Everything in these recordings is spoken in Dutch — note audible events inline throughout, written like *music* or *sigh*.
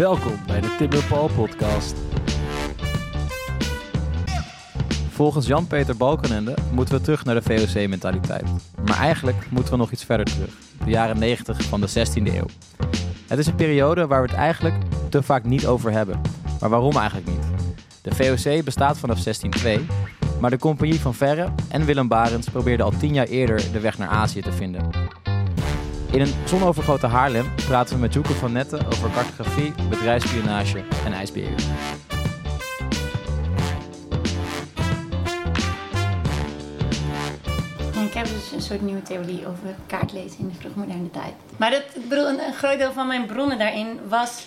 Welkom bij de Tim Paul podcast. Volgens Jan-Peter Balkenende moeten we terug naar de VOC-mentaliteit. Maar eigenlijk moeten we nog iets verder terug. De jaren 90 van de 16e eeuw. Het is een periode waar we het eigenlijk te vaak niet over hebben. Maar waarom eigenlijk niet? De VOC bestaat vanaf 1602, maar de Compagnie van Verre en Willem Barents probeerden al tien jaar eerder de weg naar Azië te vinden. In een zonovergoten Haarlem praten we met Joeke van Netten over cartografie, bedrijfsspionage en ijsberen. En ik heb dus een soort nieuwe theorie over kaartlezen in de vroegmoderne tijd. Maar dat, ik bedoel, een, een groot deel van mijn bronnen daarin was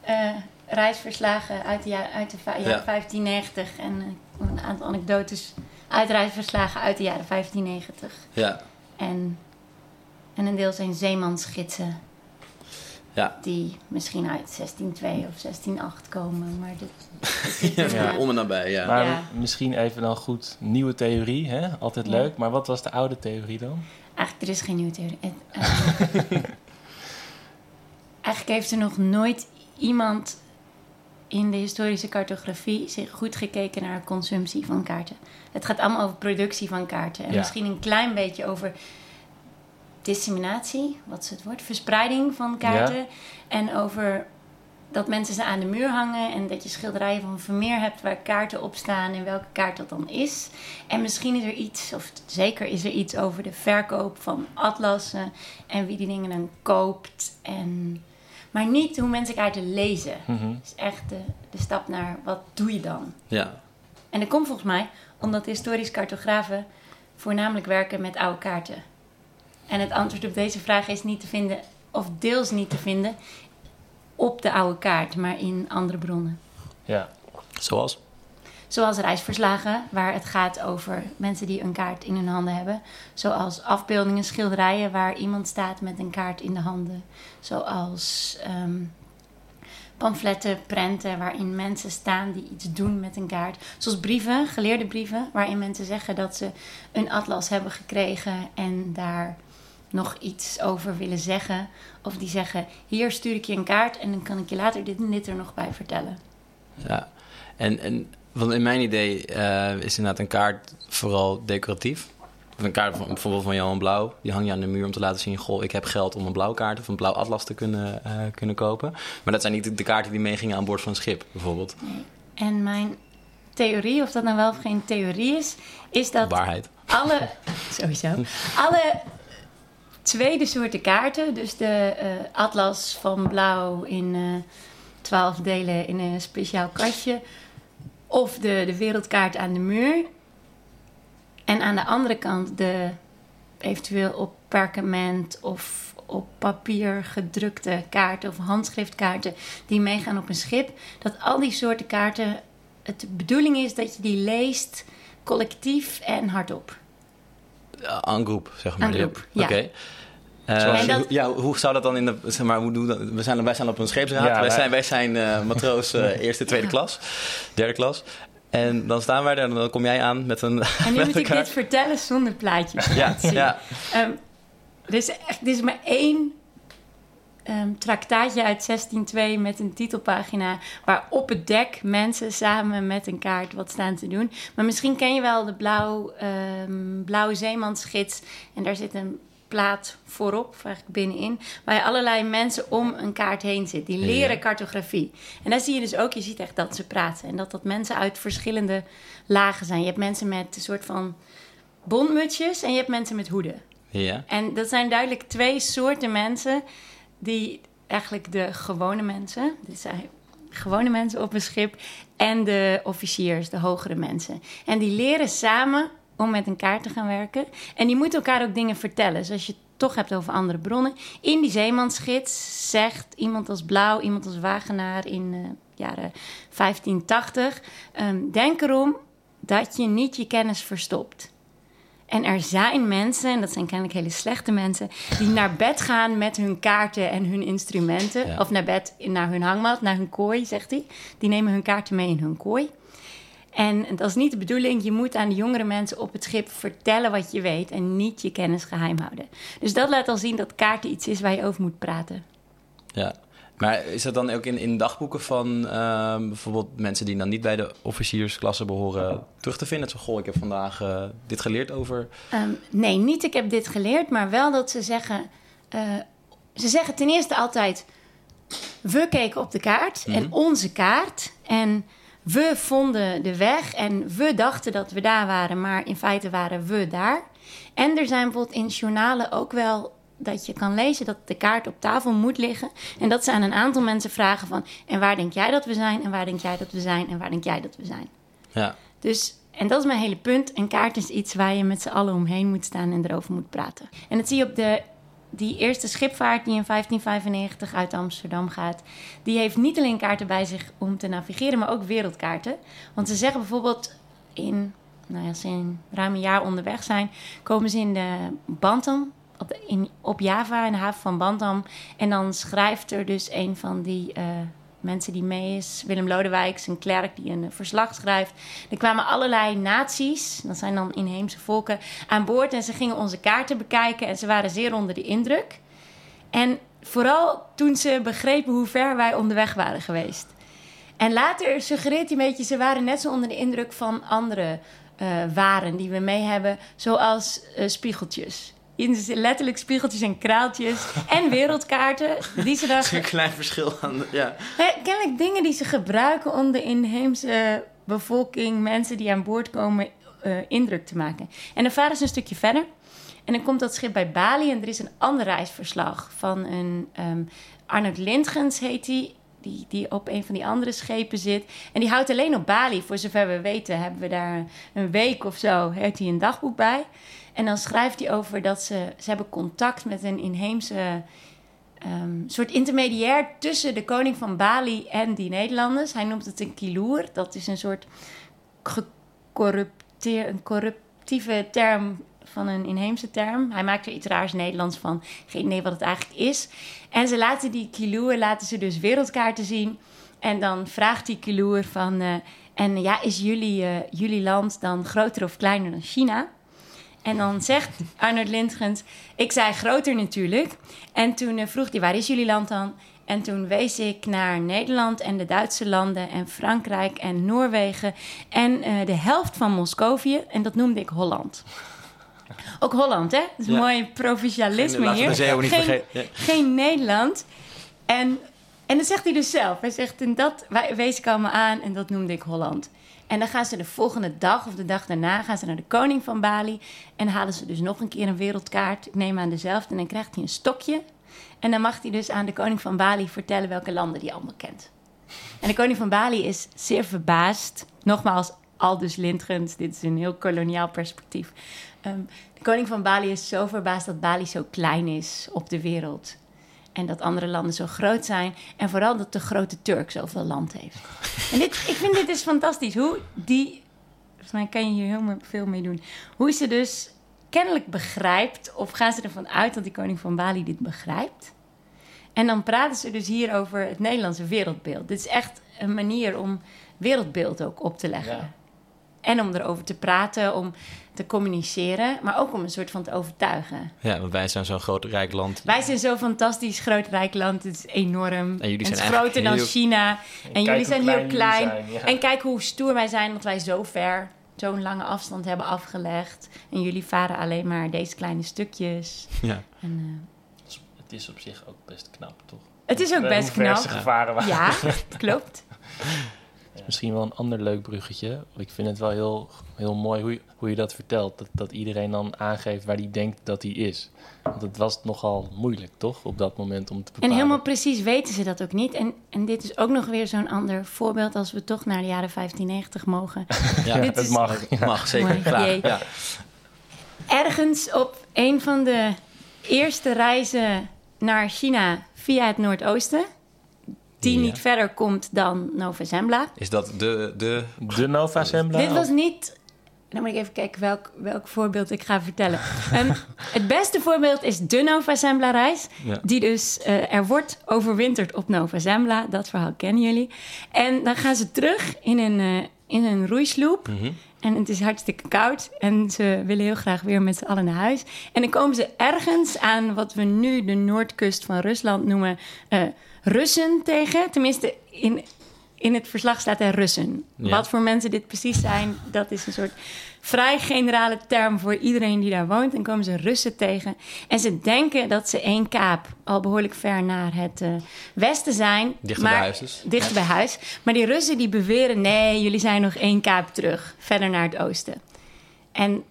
eh, reisverslagen uit de, jaar, uit de jaren Ja. 1590 en eh, een aantal anekdotes uit reisverslagen uit de jaren 1590. Ja, En, en een deel zijn zeemansgidsen ja. die misschien uit 1602 of 1608 komen. Maar dit, er, *laughs* ja. eh, om en nabij, ja. Maar Ja. misschien even dan goed, nieuwe theorie, hè? altijd Ja. leuk. Maar wat was de oude theorie dan? Eigenlijk, er is geen nieuwe theorie. Het, eh, *laughs* eigenlijk heeft er nog nooit iemand in de historische cartografie zich goed gekeken naar consumptie van kaarten. Het gaat allemaal over productie van kaarten. En Ja. misschien een klein beetje over disseminatie, wat is het woord? Verspreiding van kaarten. En over dat mensen ze aan de muur hangen en dat je schilderijen van Vermeer hebt waar kaarten op staan en welke kaart dat dan is. En misschien is er iets, of zeker is er iets over de verkoop van atlassen en wie die dingen dan koopt. En, maar niet hoe mensen kaarten lezen. Dat is echt de, de stap naar wat doe je dan? Ja, En dat komt volgens mij omdat historisch cartografen voornamelijk werken met oude kaarten. En het antwoord op deze vraag is niet te vinden, of deels niet te vinden, op de oude kaart, maar in andere bronnen. Ja. zoals? Zoals reisverslagen, waar het gaat over mensen die een kaart in hun handen hebben. Zoals afbeeldingen, schilderijen waar iemand staat met een kaart in de handen. Zoals ehm, pamfletten, prenten waarin mensen staan die iets doen met een kaart. Zoals brieven, geleerde brieven, waarin mensen zeggen dat ze een atlas hebben gekregen en daar nog iets over willen zeggen. Of die zeggen, hier stuur ik je een kaart en dan kan ik je later dit en dit er nog bij vertellen. Ja. En, en want in mijn idee eh, is inderdaad een kaart vooral decoratief. Of Een kaart van, bijvoorbeeld van Johan Blauw, die hang je aan de muur om te laten zien: Goh, ik heb geld om een blauw kaart of een blauw atlas te kunnen, eh, kunnen kopen. Maar dat zijn niet de, de kaarten die meegingen aan boord van een schip, bijvoorbeeld. En mijn theorie, of dat nou wel of geen theorie is, is dat Waarheid. alle, *laughs* sowieso, alle tweede soorten kaarten, dus de eh, atlas van blauw in eh, twaalf delen in een speciaal kastje, of de, de wereldkaart aan de muur. En aan de andere kant de eventueel op perkament of op papier gedrukte kaarten of handschriftkaarten die meegaan op een schip. Dat al die soorten kaarten, het bedoeling is dat je die leest collectief en hardop. Aan groep, zeg maar. Ja. Oké. Dat- ja, hoe zou dat dan in de. Zeg maar, hoe doen we dat? We zijn, wij zijn op een scheepsraad. Ja, wij, wij- zijn, wij zijn eh, matroos eh, eerste, tweede klas, derde klas. En dan staan wij er en dan kom jij aan met een. En nu *laughs* met moet ik dit vertellen zonder plaatjes. Ja, ja. Ehm, er, is echt, er is maar één ehm traktaatje uit 1602 met een titelpagina... waar op het dek mensen samen met een kaart wat staan te doen. Maar misschien ken je wel de blauw, ehm, blauwe zeemansgids. En daar zit een plaat voorop, eigenlijk binnenin... waar je allerlei mensen om een kaart heen zit. Die leren Ja. cartografie. En daar zie je dus ook, je ziet echt dat ze praten. En dat dat mensen uit verschillende lagen zijn. Je hebt mensen met een soort van bondmutsjes en je hebt mensen met hoeden. Ja. En dat zijn duidelijk twee soorten mensen die eigenlijk de gewone mensen, dit zijn gewone mensen op een schip, en de officiers, de hogere mensen. En die leren samen om met een kaart te gaan werken. En die moeten elkaar ook dingen vertellen. Dus als je het toch hebt over andere bronnen. In die zeemansgids zegt iemand als Blauw, iemand als Wagenaar in eh jaren 1580... ehm, denk erom dat je niet je kennis verstopt. En er zijn mensen, en dat zijn kennelijk hele slechte mensen, die naar bed gaan met hun kaarten en hun instrumenten. Ja. Of naar bed, naar hun hangmat, naar hun kooi, zegt hij. Die nemen hun kaarten mee in hun kooi. En dat is niet de bedoeling. Je moet aan de jongere mensen op het schip vertellen wat je weet en niet je kennis geheim houden. Dus dat laat al zien dat kaarten iets is waar je over moet praten. Ja. Maar is dat dan ook in, in dagboeken van ehm, bijvoorbeeld mensen die dan niet bij de officiersklasse behoren terug te vinden? Zo, goh, ik heb vandaag eh, dit geleerd over. Ehm, nee, niet ik heb dit geleerd, maar wel dat ze zeggen. eh, ze zeggen ten eerste altijd. We keken op de kaart en onze kaart. En we vonden de weg en we dachten dat we daar waren, maar in feite waren we daar. En er zijn bijvoorbeeld in journalen ook wel dat je kan lezen dat de kaart op tafel moet liggen. En dat ze aan een aantal mensen vragen van... en waar denk jij dat we zijn? En waar denk jij dat we zijn? En waar denk jij dat we zijn? Ja, Dus, en dat is mijn hele punt. Een kaart is iets waar je met z'n allen omheen moet staan en erover moet praten. En dat zie je op de, die eerste schipvaart die in 1595 uit Amsterdam gaat. Die heeft niet alleen kaarten bij zich om te navigeren, maar ook wereldkaarten. Want ze zeggen bijvoorbeeld in, nou ja, als ze in ruim een jaar onderweg zijn, komen ze in de Bantam. Op, in, op Java, in de haven van Bantam. En dan schrijft er dus een van die eh, mensen die mee is, Willem Lodewijk, een klerk die een eh, verslag schrijft. Er kwamen allerlei naties, dat zijn dan inheemse volken, aan boord. En ze gingen onze kaarten bekijken en ze waren zeer onder de indruk. En vooral toen ze begrepen hoe ver wij onderweg waren geweest. En later suggereert hij een beetje, ze waren net zo onder de indruk van andere eh, waren die we mee hebben, zoals eh, spiegeltjes. In- Letterlijk spiegeltjes en kraaltjes en wereldkaarten. Die ze is een klein verschil aan. Ja. Kennelijk dingen die ze gebruiken om de inheemse bevolking, mensen die aan boord komen, eh, indruk te maken. En dan varen ze een stukje verder. En dan komt dat schip bij Bali en er is een ander reisverslag van een ehm Arnold Lindgens heet die, die, die op een van die andere schepen zit. En die houdt alleen op Bali. Voor zover we weten hebben we daar een week of zo, heeft hij een dagboek bij. En dan schrijft hij over dat ze, ze hebben contact met een inheemse ehm, soort intermediair tussen de koning van Bali en die Nederlanders. Hij noemt het een kiloer. Dat is een soort een corruptieve term van een inheemse term. Hij maakt er iets raars Nederlands van. Geen idee wat het eigenlijk is. En ze laten die kiloer, laten ze dus wereldkaarten zien. En dan vraagt die kiloer van... eh, en ja, is jullie, eh, jullie land dan groter of kleiner dan China? En dan zegt Arnold Lindgens, ik zei groter natuurlijk. En toen eh, vroeg hij, waar is jullie land dan? En toen wees ik naar Nederland en de Duitse landen en Frankrijk en Noorwegen en eh, de helft van Moscovië. En dat noemde ik Holland. Ook Holland, hè? Dat is Ja. mooi provincialisme hier. geen. Ja. geen Nederland. En, en dat zegt hij dus zelf. Hij zegt, en dat wees ik allemaal aan en dat noemde ik Holland. En dan gaan ze de volgende dag of de dag daarna gaan ze naar de koning van Bali. En halen ze dus nog een keer een wereldkaart. Ik neem aan dezelfde. En dan krijgt hij een stokje. En dan mag hij dus aan de koning van Bali vertellen welke landen hij allemaal kent. En de koning van Bali is zeer verbaasd. Nogmaals, Aldus Lindgens. Dit is een heel koloniaal perspectief. Ehm, de koning van Bali is zo verbaasd dat Bali zo klein is op de wereld. En dat andere landen zo groot zijn. En vooral dat de grote Turk zoveel land heeft. En dit, ik vind dit dus fantastisch. Hoe die... Volgens mij kan je hier heel veel mee doen. Hoe ze dus kennelijk begrijpt... of gaan ze ervan uit dat die koning van Bali dit begrijpt... En dan praten ze dus hier over het Nederlandse wereldbeeld. Dit is echt een manier om wereldbeeld ook op te leggen. Ja. En om erover te praten, om te communiceren, maar ook om een soort van te overtuigen. ja, want wij zijn zo'n groot rijk land. Wij zijn zo'n fantastisch groot rijk land, het is enorm. En jullie het is groter dan heel- China. En, jullie zijn heel klein zijn, ja. En kijk hoe stoer wij zijn dat wij zo ver, zo'n lange afstand hebben afgelegd. En jullie varen alleen maar deze kleine stukjes. Ja. En, eh, Het is op zich ook best knap, toch? het is ook best ze knap. gevaren waren. Ja, *laughs* klopt. *laughs* Misschien wel een ander leuk bruggetje. Ik vind het wel heel, heel mooi hoe je, hoe je dat vertelt. Dat, dat iedereen dan aangeeft waar hij denkt dat hij is. Want het was nogal moeilijk, toch? Op dat moment om te En bepalen. helemaal precies weten ze dat ook niet. En, en dit is ook nog weer zo'n ander voorbeeld als we toch naar de jaren 1590 mogen. *laughs* Ja, Dit Het is- mag. *laughs* Ja. mag zeker. Mooi, Graag. jee. Ja. Ergens op een van de eerste reizen naar China via het Noordoosten, die Ja. niet verder komt dan Nova Zembla. Is dat de, de... De Nova Sembla? Dit was niet. Dan moet ik even kijken welk, welk voorbeeld ik ga vertellen. *laughs* Ehm, het beste voorbeeld is de Nova Zembla reis. Ja. Die dus, eh, er wordt overwinterd op Nova Zembla. Dat verhaal kennen jullie. En dan gaan ze terug in een, eh, in een roeisloop. Mhm. En het is hartstikke koud. En ze willen heel graag weer met z'n allen naar huis. En dan komen ze ergens aan wat we nu de noordkust van Rusland noemen uh, Russen tegen. Tenminste, in, in het verslag staat er Russen. Ja. Wat voor mensen dit precies zijn, dat is een soort vrij generale term voor iedereen die daar woont. En komen ze Russen tegen. En ze denken dat ze één kaap al behoorlijk ver naar het uh, westen zijn. Dichter maar, bij huis dus. Dichter bij huis. Maar die Russen die beweren, nee, jullie zijn nog één kaap terug. Verder naar het oosten. En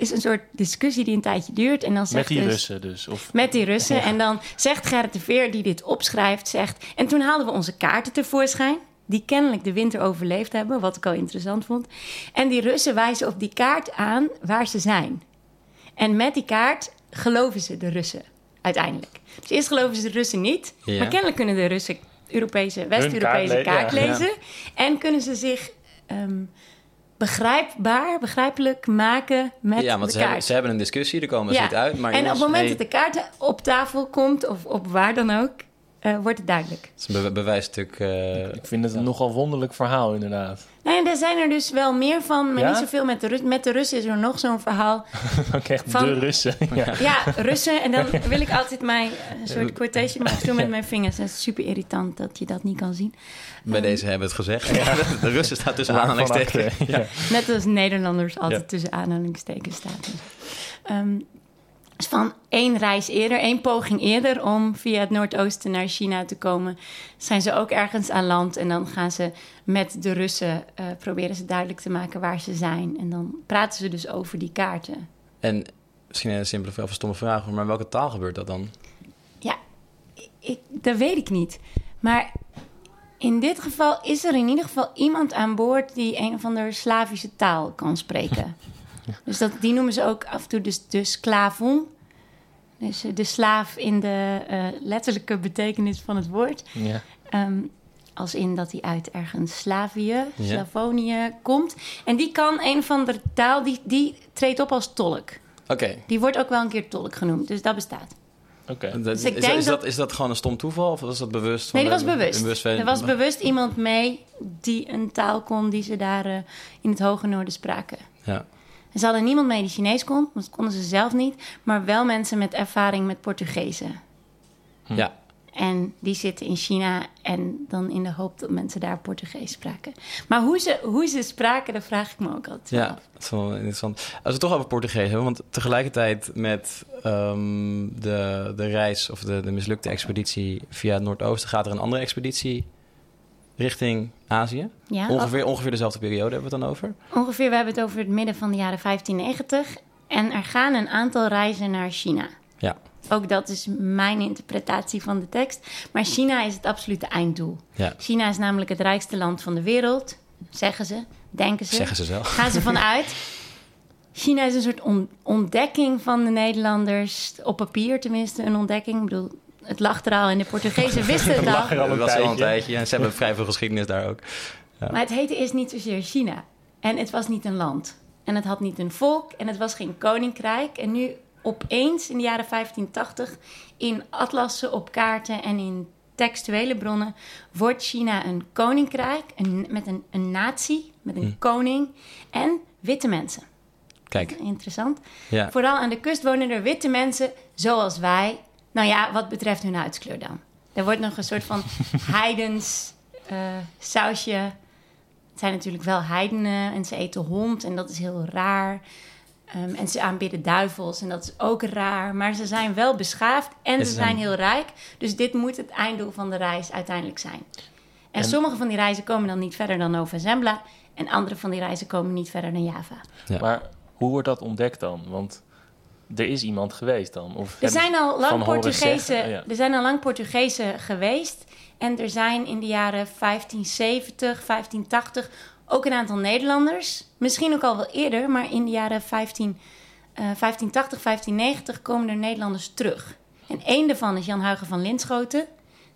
is een soort discussie die een tijdje duurt. En dan Met zegt die dus, Russen dus? Of, met die Russen. Ja. En dan zegt Gerrit de Veer, die dit opschrijft, zegt... En toen haalden we onze kaarten tevoorschijn. Die kennelijk de winter overleefd hebben, wat ik al interessant vond. En die Russen wijzen op die kaart aan waar ze zijn. En met die kaart geloven ze de Russen uiteindelijk. Dus eerst geloven ze de Russen niet. Ja. Maar kennelijk kunnen de Russen Europese, West-Europese kaart le- kaart, ja. lezen. En kunnen ze zich ehm, begrijpbaar, begrijpelijk maken met ja, want de ze kaart. hebben, ze hebben een discussie, er komen ze niet uit. Maar en op het moment dat de kaart op tafel komt, of op waar dan ook, eh, wordt het duidelijk. Het is een be- bewijsstuk. eh, ik vind het een nogal wonderlijk verhaal, inderdaad. Nee, er zijn er dus wel meer van, maar Ja? niet zoveel met de, Rus met de Russen is er nog zo'n verhaal. *laughs* Ook echt Van- de Russen. *laughs* ja. Ja, Russen, en dan wil ik altijd mijn een *laughs* soort quotation maken doen met mijn vingers. Dat is super irritant dat je dat niet kan zien. bij deze hebben we het gezegd. De Russen staat tussen aanhalingstekens. Net als Nederlanders altijd Ja. tussen aanhalingstekens staat. Ehm, van één reis eerder, één poging eerder om via het Noordoosten naar China te komen, zijn ze ook ergens aan land. En dan gaan ze met de Russen eh, proberen ze duidelijk te maken waar ze zijn. En dan praten ze dus over die kaarten. En misschien een simpele of stomme vraag, maar in welke taal gebeurt dat dan? Ja, ik, dat weet ik niet. Maar in dit geval is er in ieder geval iemand aan boord die een of andere Slavische taal kan spreken. *laughs* Dus dat, die noemen ze ook af en toe dus de sklavon. Dus eh, de slaaf in de eh, letterlijke betekenis van het woord. Ja. Ehm, als in dat hij uit ergens Slavië, Ja. Slavonië komt. En die kan een of andere taal, die, die treedt op als tolk. Oké. Die wordt ook wel een keer tolk genoemd, dus dat bestaat. Oké. Dus ik is, denk is, dat, dat- is dat gewoon een stom toeval of was dat bewust? Nee, van dat was de- bewust. bewust- er was bewust iemand mee die een taal kon die ze daar eh, in het hoge noorden spraken. Ja. En ze hadden niemand mee die Chinees kon, want dat konden ze zelf niet. Maar wel mensen met ervaring met Portugezen. ja. En die zitten in China en dan in de hoop dat mensen daar Portugees spraken. Maar hoe ze, hoe ze spraken, dat vraag ik me ook altijd Ja, af. dat is wel interessant. Als we het toch over Portugees hebben, want tegelijkertijd met ehm, de, de reis of de, de mislukte expeditie via het Noordoosten gaat er een andere expeditie richting Azië. Ja, Ongeveer, ongeveer dezelfde periode hebben we het dan over. Ongeveer, we hebben het over het midden van de jaren 1590. En er gaan een aantal reizen naar China. Ja. Ook dat is mijn interpretatie van de tekst. Maar China is het absolute einddoel. Ja, China is namelijk het rijkste land van de wereld, zeggen ze, denken ze. zeggen ze zelf. Gaan ze vanuit. *laughs* China is een soort on- ontdekking van de Nederlanders, op papier tenminste, een ontdekking. Ik bedoel, het lag er al en de Portugezen *laughs* wisten het al. lag er al Dat een was al een tijdje. en ze hebben vrij veel geschiedenis daar ook. Maar het heette eerst niet zozeer China. En het was niet een land. En het had niet een volk en het was geen koninkrijk. En nu opeens in de jaren 1580 in atlassen, op kaarten en in textuele bronnen wordt China een koninkrijk een, met een, een natie, met een koning en witte mensen. Kijk, Interessant. ja. Vooral aan de kust wonen er witte mensen zoals wij. Nou ja, wat betreft hun huidskleur dan. Er wordt nog een soort van *laughs* heidens eh, sausje. Het zijn natuurlijk wel heidenen en ze eten hond en dat is heel raar. Ehm, en ze aanbidden duivels en dat is ook raar. Maar ze zijn wel beschaafd en ze zijn zijn- heel rijk. Dus dit moet het einddoel van de reis uiteindelijk zijn. En, En- sommige van die reizen komen dan niet verder dan Nova Zembla. En andere van die reizen komen niet verder dan Java. Ja. Maar hoe wordt dat ontdekt dan? Want er is iemand geweest dan? Of Er zijn al lang Portugezen? Oh, ja. er zijn al lang Portugezen geweest. En er zijn in de jaren 1570, 1580 ook een aantal Nederlanders. Misschien ook al wel eerder, maar in de jaren 15, eh, 1580, 1590 komen er Nederlanders terug. En één daarvan is Jan Huigen van Linschoten.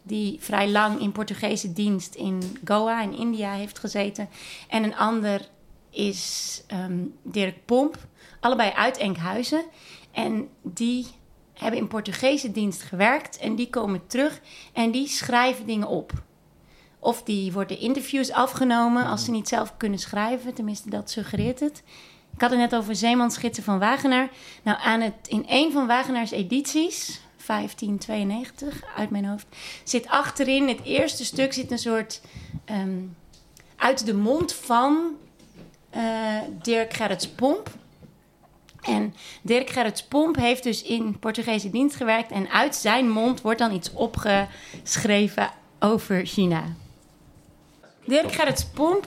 Die vrij lang in Portugese dienst in Goa in India heeft gezeten. En een ander is ehm, Dirk Pomp. Allebei uit Enkhuizen. En die hebben in Portugese dienst gewerkt en die komen terug en die schrijven dingen op. Of die worden interviews afgenomen als ze niet zelf kunnen schrijven. Tenminste, dat suggereert het. Ik had het net over zeemansgidsen van Wagenaar. Nou, aan het, in een van Wagenaars edities, 1592 uit mijn hoofd, zit achterin het eerste stuk zit een soort ehm, uit de mond van eh, Dirk Gerrits Pomp. En Dirk Gerrits Pomp heeft dus in Portugese dienst gewerkt. En uit zijn mond wordt dan iets opgeschreven over China. Dirk Gerrits Pomp,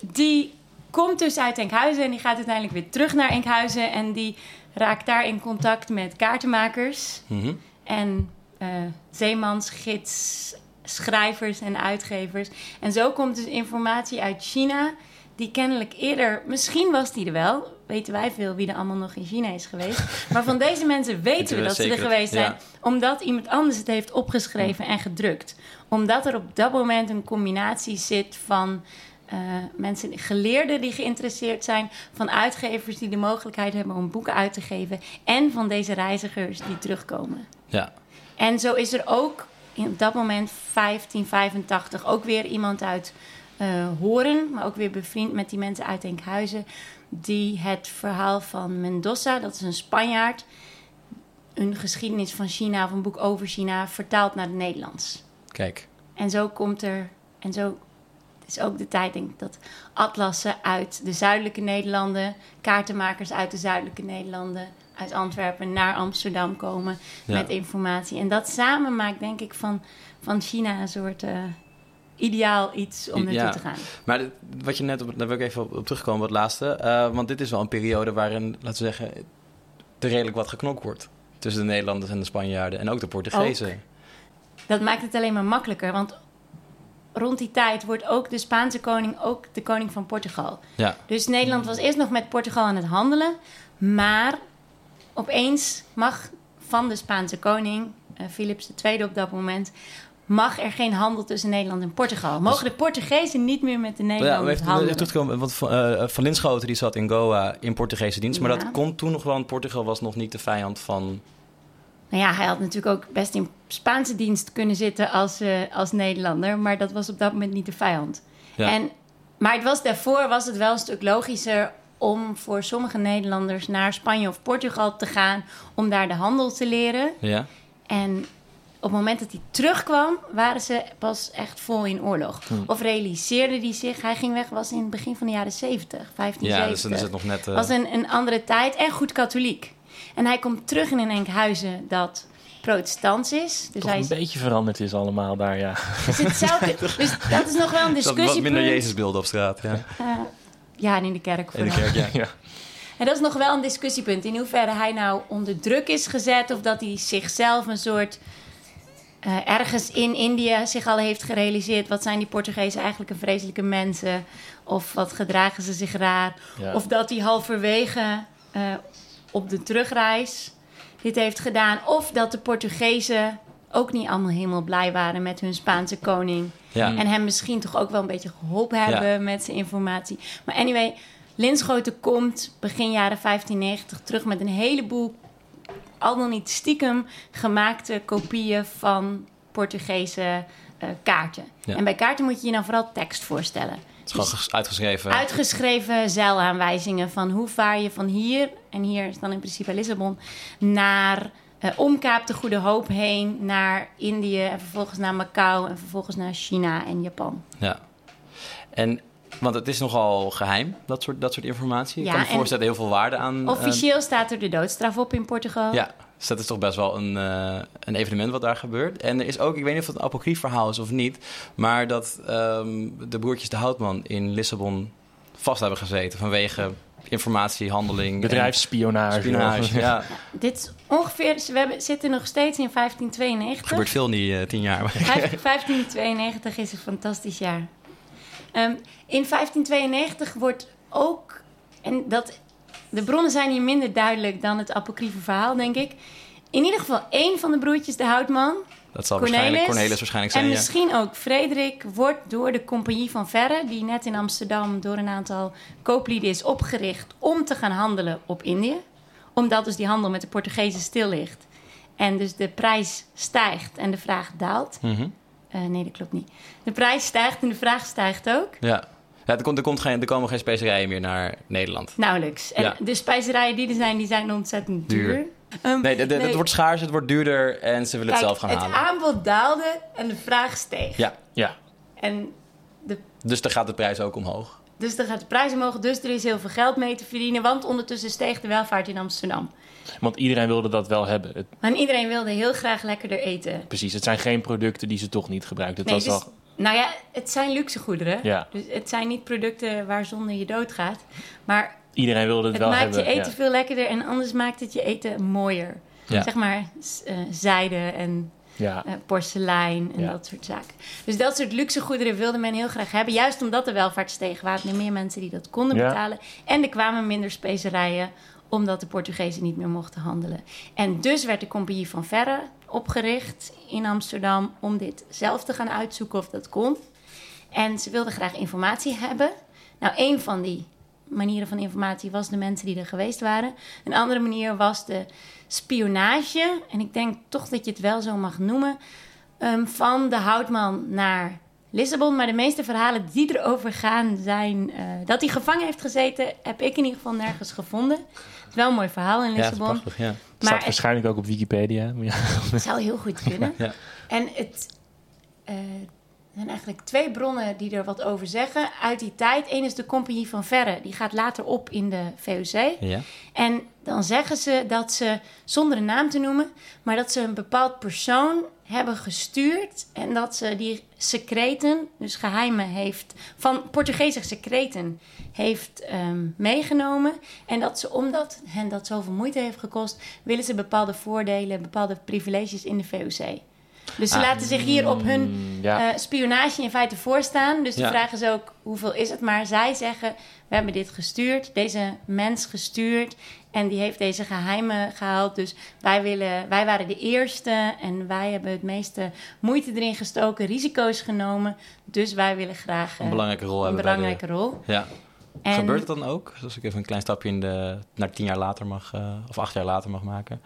die komt dus uit Enkhuizen en die gaat uiteindelijk weer terug naar Enkhuizen. En die raakt daar in contact met kaartenmakers Mhm. en eh zeemansgids, schrijvers en uitgevers. En zo komt dus informatie uit China, die kennelijk eerder, misschien was die er wel, weten wij veel wie er allemaal nog in China is geweest. Maar van deze mensen *laughs* weten we dat ze er geweest zijn, ja. omdat iemand anders het heeft opgeschreven en gedrukt. Omdat er op dat moment een combinatie zit van. eh, mensen, geleerden die geïnteresseerd zijn, van uitgevers die de mogelijkheid hebben om boeken uit te geven, en van deze reizigers die terugkomen. Ja. En zo is er ook in op dat moment 1585 ook weer iemand uit eh Horen, maar ook weer bevriend met die mensen uit Enkhuizen, die het verhaal van Mendoza, dat is een Spanjaard, een geschiedenis van China of een boek over China vertaalt naar het Nederlands. Kijk. En zo komt er, en zo is ook de tijd, denk ik, dat atlassen uit de zuidelijke Nederlanden, kaartenmakers uit de zuidelijke Nederlanden, uit Antwerpen naar Amsterdam komen Ja. met informatie. En dat samen maakt, denk ik, van, van China een soort eh, ideaal iets om naartoe Ja. te gaan. Maar dit- wat je net, op, daar wil ik even op, op terugkomen, wat laatste. Eh, want dit is wel een periode waarin, laten we zeggen, er redelijk wat geknokt wordt. Tussen de Nederlanders en de Spanjaarden en ook de Portugezen. Dat maakt het alleen maar makkelijker, want rond die tijd wordt ook de Spaanse koning ook de koning van Portugal. Ja, Dus Nederland was eerst nog met Portugal aan het handelen. Maar opeens mag van de Spaanse koning, eh, Philips II op dat moment... mag er geen handel tussen Nederland en Portugal. Mogen de Portugezen niet meer met de ja Nederlanders we even, handelen. terug te komen, want Van, eh, van Linschoten die zat in Goa in Portugese dienst. Maar Ja. dat kon toen nog wel, want Portugal was nog niet de vijand van... Nou ja, hij had natuurlijk ook best in Spaanse dienst kunnen zitten als, eh, als Nederlander. Maar dat was op dat moment niet de vijand. Ja. En, maar het was, daarvoor was het wel een stuk logischer om voor sommige Nederlanders naar Spanje of Portugal te gaan... om daar de handel te leren. Ja, En op het moment dat hij terugkwam, waren ze pas echt vol in oorlog. Of realiseerde hij zich, hij ging weg, was in het begin van de jaren 70, ja 1570. dus dan is het nog net... eh, was een, een andere tijd en goed katholiek. En hij komt terug in een Enkhuizen dat protestants is. Dus Toch hij een is, beetje veranderd is allemaal daar, ja. is hetzelfde. *laughs* dus dat is nog wel een er discussie. wat minder Jezusbeelden op straat. Ja. ja, en in de kerk In de vooral. kerk, ja. ja. *laughs* En dat is nog wel een discussiepunt. In hoeverre hij nou onder druk is gezet... of dat hij zichzelf een soort... eh, ergens in India zich al heeft gerealiseerd... wat zijn die Portugezen eigenlijk een vreselijke mensen... of wat gedragen ze zich raar... Ja. of dat hij halverwege eh, op de terugreis dit heeft gedaan... of dat de Portugezen ook niet allemaal helemaal blij waren... met hun Spaanse koning... Ja. En hem misschien toch ook wel een beetje geholpen hebben met zijn informatie. Maar anyway, Linschoten komt begin jaren 1590 terug met een heleboel, al dan niet stiekem, gemaakte kopieën van Portugese eh, kaarten. Ja. En bij kaarten moet je je dan vooral tekst voorstellen. Het is gewoon ges- uitgeschreven. Uitgeschreven zeilaanwijzingen van hoe vaar je van hier, en hier is dan in principe Lissabon, naar eh Omkaap de Goede Hoop heen, naar Indië en vervolgens naar Macau en vervolgens naar China en Japan. Ja. En, want het is nogal geheim, dat soort, dat soort informatie. Ja, ik kan me en voorstellen heel veel waarde aan... eh, Officieel staat er de doodstraf op in Portugal. ja, dus dat is toch best wel een, eh, een evenement wat daar gebeurt. En er is ook, ik weet niet of het een apocrief verhaal is of niet... maar dat ehm, de broertjes de Houtman in Lissabon vast hebben gezeten... vanwege informatie, handeling... en Bedrijfsspionage. spionage. *laughs* Ja, Dit is ongeveer, we hebben, zitten nog steeds in er 1592. gebeurt veel in die eh, tien jaar. Vijf- 1592 is een fantastisch jaar. Ehm, in 1592 wordt ook, en dat, de bronnen zijn hier minder duidelijk dan het apocryfe verhaal, denk ik. In ieder geval één van de broertjes, de Houtman, Dat zal Cornelis, waarschijnlijk Cornelis waarschijnlijk zijn, en ja. misschien ook Frederik, wordt door de Compagnie van Verre, die net in Amsterdam door een aantal kooplieden is opgericht om te gaan handelen op Indië. Omdat dus die handel met de Portugezen stil ligt. En dus de prijs stijgt en de vraag daalt. Mhm. Eh, nee, dat klopt niet. De prijs stijgt en de vraag stijgt ook. Ja. Ja, er, komt, er, komt geen, er komen geen specerijen meer naar Nederland. Nauwelijks. En Ja. de specerijen die er zijn, die zijn ontzettend duur. Duur. Ehm, Nee, de- de- het wordt schaars, het wordt duurder en ze willen kijk, het zelf gaan halen. Het aanbod daalde en de vraag steeg. Ja, Ja, En de, dus dan gaat de prijs ook omhoog. Dus dan gaat de prijs omhoog, dus er is heel veel geld mee te verdienen. Want ondertussen steeg de welvaart in Amsterdam. want iedereen wilde dat wel hebben. Het, Maar iedereen wilde heel graag lekkerder eten. precies, het zijn geen producten die ze toch niet gebruiken. Het Nee, was dus- al, Nou ja, het zijn luxe goederen. Ja. Dus het zijn niet producten waar zonder je doodgaat. Maar iedereen wilde het, het wel maakt hebben. je eten ja. veel lekkerder en anders maakt het je eten mooier. Ja. Zeg maar eh, zijde en Ja. eh, porselein en Ja. dat soort zaken. Dus dat soort luxe goederen wilde men heel graag hebben. Juist omdat de welvaart steeg, waren er meer mensen die dat konden betalen. En er kwamen minder specerijen, omdat de Portugezen niet meer mochten handelen. En dus werd de Compagnie van Verre opgericht in Amsterdam om dit zelf te gaan uitzoeken of dat kon. En ze wilden graag informatie hebben. Nou, een van die manieren van informatie was de mensen die er geweest waren. Een andere manier was de spionage. En ik denk toch dat je het wel zo mag noemen. ehm, van de houtman naar Lissabon. Maar de meeste verhalen die erover gaan zijn... eh, dat hij gevangen heeft gezeten, heb ik in ieder geval nergens gevonden. Het is wel een mooi verhaal in Ja, Lissabon. prachtig, ja. Staat maar het waarschijnlijk ook op Wikipedia. maar Ja. het zou heel goed kunnen. *laughs* Ja. En het eh, er zijn eigenlijk twee bronnen die er wat over zeggen uit die tijd. Eén is de Compagnie van Verre. Die gaat later op in de VOC. Ja. En dan zeggen ze dat ze, zonder een naam te noemen, maar dat ze een bepaald persoon hebben gestuurd. En dat ze die secreten, dus geheimen, heeft, van Portugese secreten, heeft ehm, meegenomen. En dat ze, omdat hen dat zoveel moeite heeft gekost, willen ze bepaalde voordelen, bepaalde privileges in de VOC. Dus ze Ah. laten zich hier op hun Mm, ja. eh, spionage in feite voorstaan. Dus de Ja. vraag is ook, hoeveel is het? Maar zij zeggen, we hebben dit gestuurd, deze mens gestuurd... en die heeft deze geheimen gehaald. Dus wij, willen, wij waren de eerste en wij hebben het meeste moeite erin gestoken... risico's genomen, dus wij willen graag eh, Een belangrijke rol een hebben de- belangrijke rol. Ja. En Gebeurt het dan ook? Als ik even een klein stapje in de, naar tien jaar later mag, eh, of acht jaar later mag maken.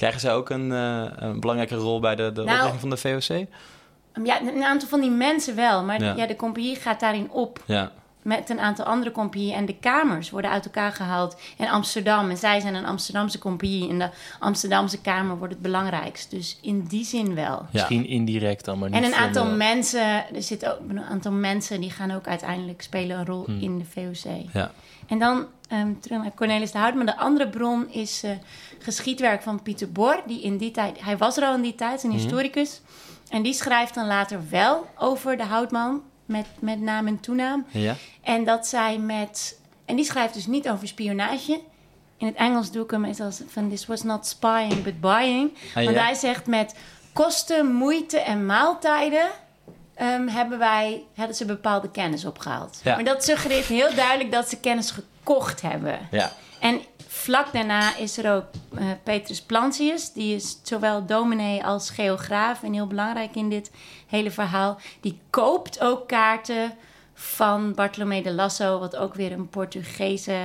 Krijgen zij ook een, eh, een belangrijke rol bij de, de Nou, oprichting van de VOC? Ja, een aantal van die mensen wel, maar Ja. ja. de compagnie gaat daarin op... Ja, met een aantal andere compagnieën. En de kamers worden uit elkaar gehaald in Amsterdam. En zij zijn een Amsterdamse compagnie. En de Amsterdamse kamer wordt het belangrijkst. Dus in die zin wel. ja. Misschien indirect dan, maar niet En een aantal mensen, er zitten ook een aantal mensen die gaan ook uiteindelijk spelen een rol in de VOC. ja. En dan ehm, terug naar Cornelis de Hout. Maar de andere bron is eh, geschiedwerk van Pieter Bor. Die in die tijd, hij was er al in die tijd, een historicus. En die schrijft dan later wel over de Houtman. Met, met naam en toenaam. ja. En dat zij met. En die schrijft dus niet over spionage. In het Engels doe ik hem eens als van this was not spying but buying. Ah, Want ja. hij zegt met kosten, moeite en maaltijden ehm, hebben wij hadden ze bepaalde kennis opgehaald. Ja. Maar dat suggereert heel duidelijk dat ze kennis gekocht hebben. ja. En vlak daarna is er ook eh, Petrus Plantius. Die is zowel dominee als geograaf en heel belangrijk in dit hele verhaal. Die koopt ook kaarten van Bartolomé de Lasso, wat ook weer een Portugese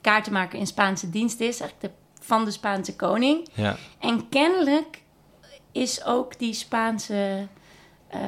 kaartenmaker in Spaanse dienst is. Eigenlijk de, van de Spaanse koning. ja. En kennelijk is ook die Spaanse eh,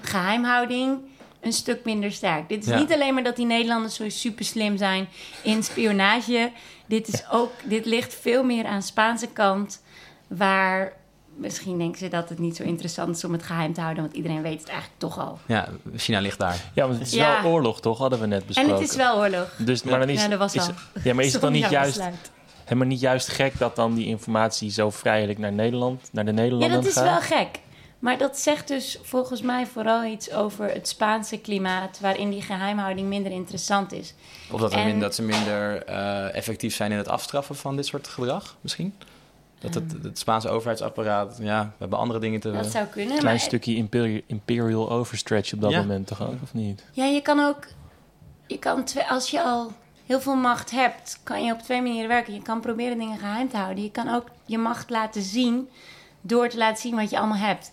geheimhouding een stuk minder sterk. Dit is Ja. niet alleen maar dat die Nederlanders zo super slim zijn in spionage. Dit, is ook, dit ligt veel meer aan de Spaanse kant, waar misschien denken ze dat het niet zo interessant is om het geheim te houden, want iedereen weet het eigenlijk toch al. Ja, China ligt daar. Ja, want het is Ja. wel oorlog, toch? Hadden we net En besproken. het is wel oorlog. Dus, maar dan is, Ja, dat was is, al. ja, maar is het dan niet juist, besluit. helemaal niet juist gek dat dan die informatie zo vrijelijk naar Nederland, naar de Ja, Nederlanden dat is gaat? wel gek. Maar dat zegt dus volgens mij vooral iets over het Spaanse klimaat, waarin die geheimhouding minder interessant is. Of dat, En- min- dat ze minder eh, effectief zijn in het afstraffen van dit soort gedrag, misschien? Dat het, het Spaanse overheidsapparaat, ja, we hebben andere dingen te... Dat zou kunnen. Klein maar stukje imperial, imperial overstretch op dat Ja. moment toch ook, of niet? Ja, je kan ook. Je kan twee, als je al heel veel macht hebt, kan je op twee manieren werken. Je kan proberen dingen geheim te houden. Je kan ook je macht laten zien door te laten zien wat je allemaal hebt.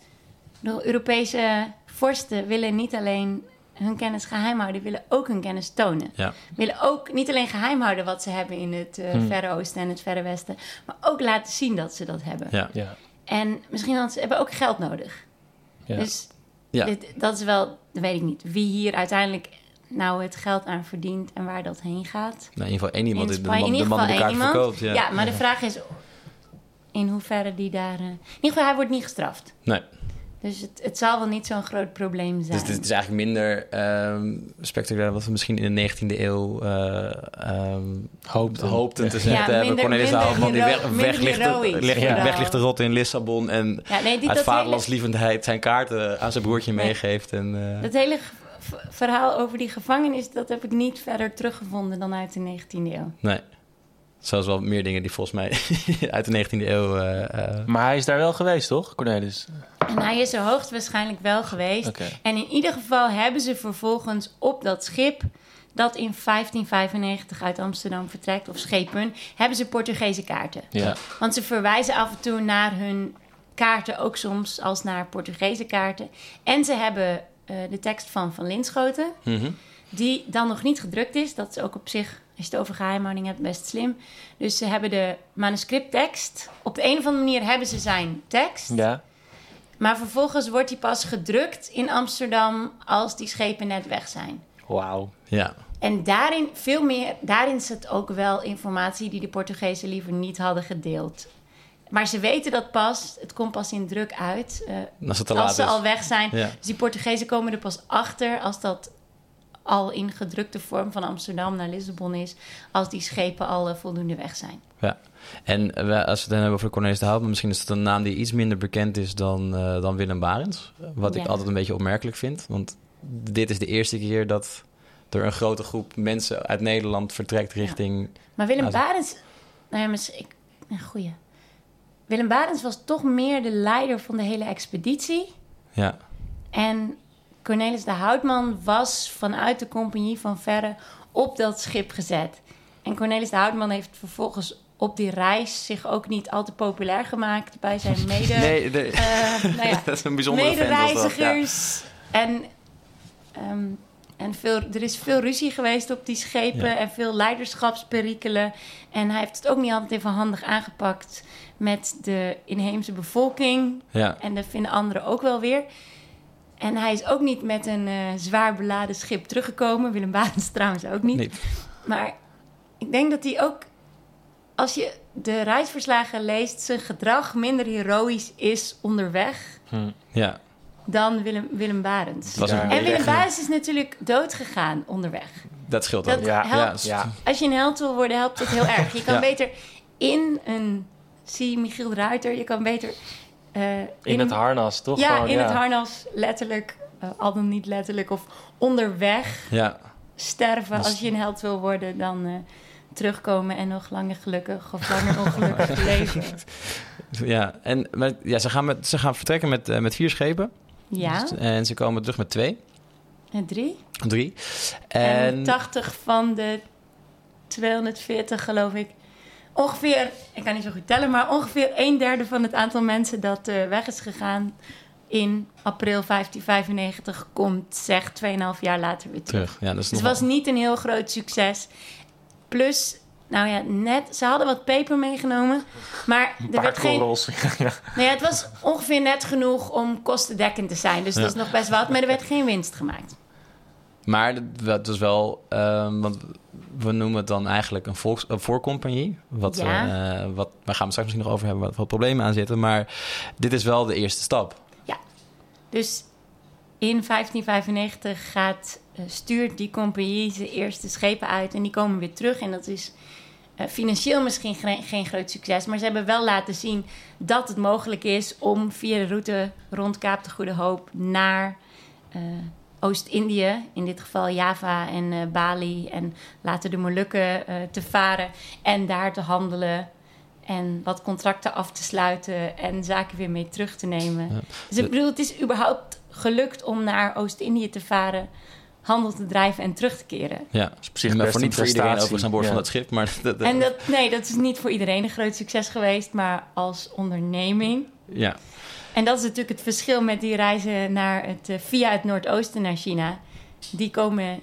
De Europese vorsten willen niet alleen hun kennis geheim houden, willen ook hun kennis tonen. Ja, Willen ook niet alleen geheim houden wat ze hebben in het eh, Hmm. Verre Oosten en het Verre Westen, maar ook laten zien dat ze dat hebben. ja. Ja. En misschien hadden ze hebben ook geld nodig. Ja. Dus Ja. dit, dat is wel, dat weet ik niet, wie hier uiteindelijk nou het geld aan verdient en waar dat heen gaat. Nou, in ieder geval één iemand In die de man, in de man die de kaart iemand. verkoopt. Ja. Ja, maar de vraag is in hoeverre die daar... eh, in ieder geval, hij wordt niet gestraft. Nee. Dus het, het zal wel niet zo'n groot probleem zijn. Dus het is eigenlijk minder ehm, spectaculair wat we misschien in de 19e eeuw eh, ehm, Hoopten. hoopten te Ja. zeggen Ja, minder- Cornelis de minder Houtman die weg, minder weg, rotten in Lissabon. En ja, nee, die, uit vaderlandslievendheid zijn kaarten aan zijn broertje Nee. meegeeft. En, eh, dat hele verhaal over die gevangenis... dat heb ik niet verder teruggevonden dan uit de 19e eeuw. Nee. Zoals wel meer dingen die volgens mij *laughs* uit de 19e eeuw... eh, eh, Maar hij is daar wel geweest, toch, Cornelis? En hij is er hoogstwaarschijnlijk wel geweest. Oké. En in ieder geval hebben ze vervolgens op dat schip... dat in 1595 uit Amsterdam vertrekt, of schepen... hebben ze Portugese kaarten. Ja. Want ze verwijzen af en toe naar hun kaarten, ook soms als naar Portugese kaarten. En ze hebben eh, de tekst van Van Linschoten, mhm. die dan nog niet gedrukt is. Dat is ook op zich, als je het over geheimhouding hebt, best slim. Dus ze hebben de manuscripttekst. Op de een of andere manier hebben ze zijn tekst. Ja. Maar vervolgens wordt die pas gedrukt in Amsterdam als die schepen net weg zijn. Wauw. Ja. En daarin, veel meer, daarin zit ook wel informatie die de Portugezen liever niet hadden gedeeld. Maar ze weten dat pas, het komt pas in druk uit, eh, Als het te als laat ze is. al weg zijn. Ja. Dus die Portugezen komen er pas achter als dat al in gedrukte vorm van Amsterdam naar Lissabon is, als die schepen al eh, voldoende weg zijn. Ja. En eh, we- als we het dan hebben over Cornelis de Houtman... misschien is het een naam die iets minder bekend is dan, eh, dan Willem Barends. Wat ik altijd een beetje opmerkelijk vind. Want dit is de eerste keer dat er een grote groep mensen uit Nederland vertrekt richting... Maar Willem. Barends, nou ja, ik, een goeie. Willem Barends was toch meer de leider van de hele expeditie. Ja, En Cornelis de Houtman was vanuit de compagnie van Verre op dat schip gezet. En Cornelis de Houtman heeft vervolgens op die reis zich ook niet al te populair gemaakt bij zijn *laughs* mede... nee, de- eh, nou ja, *laughs* dat is een bijzondere fan. was dat, ja. medereizigers. En, ehm, en veel, er is veel ruzie geweest op die schepen Ja. en veel leiderschapsperikelen. En hij heeft het ook niet altijd even handig aangepakt met de inheemse bevolking. Ja, En dat vinden anderen ook wel weer. En hij is ook niet met een eh, zwaar beladen schip teruggekomen. Willem Barens *laughs* trouwens ook niet. niet. Maar ik denk dat hij ook, als je de reisverslagen leest, zijn gedrag minder heroïs is onderweg Hm. Ja, dan Willem, Willem het Ja. een En Willem echt- Barends is natuurlijk dood gegaan onderweg. Dat scheelt Dat ook. Ja, helpt. ja. Als je een held wil worden, helpt dat heel erg. Je kan Ja. beter in een... Zie Michiel de Ruiter, je kan beter... eh, In het harnas, toch? Ja, Gewoon, in het harnas, letterlijk, eh, al dan niet letterlijk, of onderweg Ja, sterven. Dus- Als je een held wil worden, dan eh, terugkomen en nog langer gelukkig of langer ongelukkig *laughs* leven. ja. En maar, ja, ze, gaan met, ze gaan vertrekken met, met vier schepen. Ja, Dus- en ze komen terug met twee, en drie. drie. En, En, 80 van de 240, geloof ik. Ongeveer, ik kan niet zo goed tellen, maar ongeveer een derde van het aantal mensen dat eh, weg is gegaan in april 1595 komt, zeg, 2,5 jaar later weer terug. terug. Ja, dat is Dus het was niet een heel groot succes. Plus, nou ja, net, ze hadden wat peper meegenomen, maar Een er werd geen, *laughs* ja. nou ja, het was ongeveer net genoeg om kostendekkend te zijn. Dus Ja. dat is nog best wat, maar er werd geen winst gemaakt. Maar dat- is wel, ehm, want we noemen het dan eigenlijk een, volks, een voorcompagnie. Wat, Ja. we, eh, wat, daar gaan we straks misschien nog over hebben, wat, wat problemen aan zitten. Maar dit is wel de eerste stap. Dus in 1595 gaat, eh, stuurt die compagnie zijn eerste schepen uit en die komen weer terug. En dat is eh, financieel misschien geen, geen groot succes, maar ze hebben wel laten zien dat het mogelijk is om via de route rond Kaap de Goede Hoop naar Oost-Indië, in dit geval Java en eh, Bali en later de Molukken, eh, te varen en daar te handelen. En wat contracten af te sluiten en zaken weer mee terug te nemen. Ja. Dus ik bedoel, het is überhaupt gelukt om naar Oost-Indië te varen, handel te drijven en terug te keren. Ja, is op zich maar voor niet voor iedereen overigens aan boord Ja. van dat schip. Maar dat, dat- En dat, nee, dat is niet voor iedereen een groot succes geweest, maar als onderneming. Ja. En dat is natuurlijk het verschil met die reizen naar het, eh, via het Noordoosten naar China. Die komen.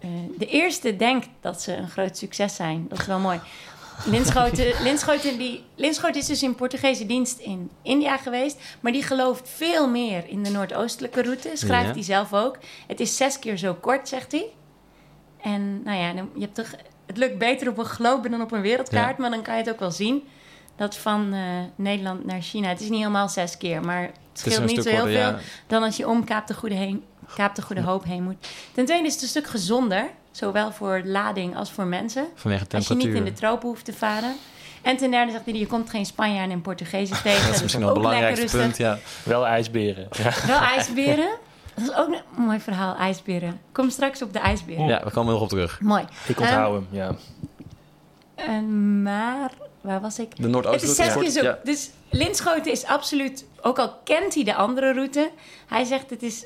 eh, de eerste denkt dat ze een groot succes zijn. Dat is wel mooi. Linschoten, *laughs* Linschoten, die, Linschoten is dus in Portugese dienst in India geweest. Maar die gelooft veel meer in de noordoostelijke route. Schrijft Ja. hij zelf ook. Het is zes keer zo kort, zegt hij. En nou ja, je hebt toch, het lukt beter op een globe dan op een wereldkaart. Maar dan kan je het ook wel zien. Dat van eh, Nederland naar China. Het is niet helemaal zes keer, maar het scheelt niet zo heel veel ja. dan als je om Kaap de Goede, heen, Kaap de Goede Hoop heen moet. Ten tweede is het een stuk gezonder, zowel voor lading als voor mensen. Vanwege de Als je temperatuur. niet in de tropen hoeft te varen. En ten derde zegt hij, je komt geen Spanjaarden en Portugezen *laughs* tegen. Dat is misschien wel rustig. punt, ja. Wel ijsberen. Ja. *laughs* Wel ijsberen. Dat is ook een mooi verhaal, ijsberen. Kom straks op de ijsberen. Ja, we komen nog op terug. Mooi. Ik onthoud hem, ja. En maar, waar was ik? De Het Noordoostroute is zes keer wordt- zo. ja. Dus Linschoten is absoluut, ook al kent hij de andere route, hij zegt het is,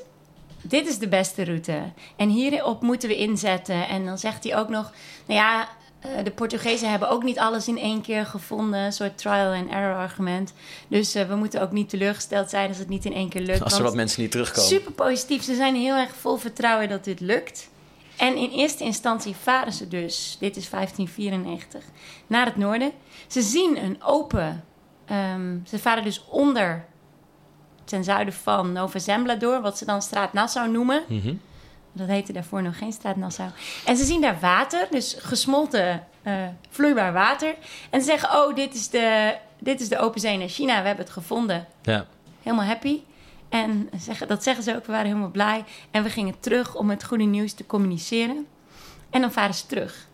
dit is de beste route. En hierop moeten we inzetten. En dan zegt hij ook nog, nou ja, eh, de Portugezen hebben ook niet alles in één keer gevonden, een soort trial and error argument. Dus eh, we moeten ook niet teleurgesteld zijn als het niet in één keer lukt. Als er wat mensen niet terugkomen. Super positief. Ze zijn heel erg vol vertrouwen dat dit lukt. En in eerste instantie varen ze dus, dit is 1594, naar het noorden. Ze zien een open, ehm, ze varen dus onder, ten zuiden van Nova Zembla door, wat ze dan straat Nassau noemen. Mhm. Dat heette daarvoor nog geen straat Nassau. En ze zien daar water, dus gesmolten eh, vloeibaar water. En ze zeggen, oh, dit is, de, dit is de open zee naar China, we hebben het gevonden Ja. helemaal happy. En zeggen, dat zeggen ze ook, we waren helemaal blij. En we gingen terug om het goede nieuws te communiceren. En dan varen ze terug.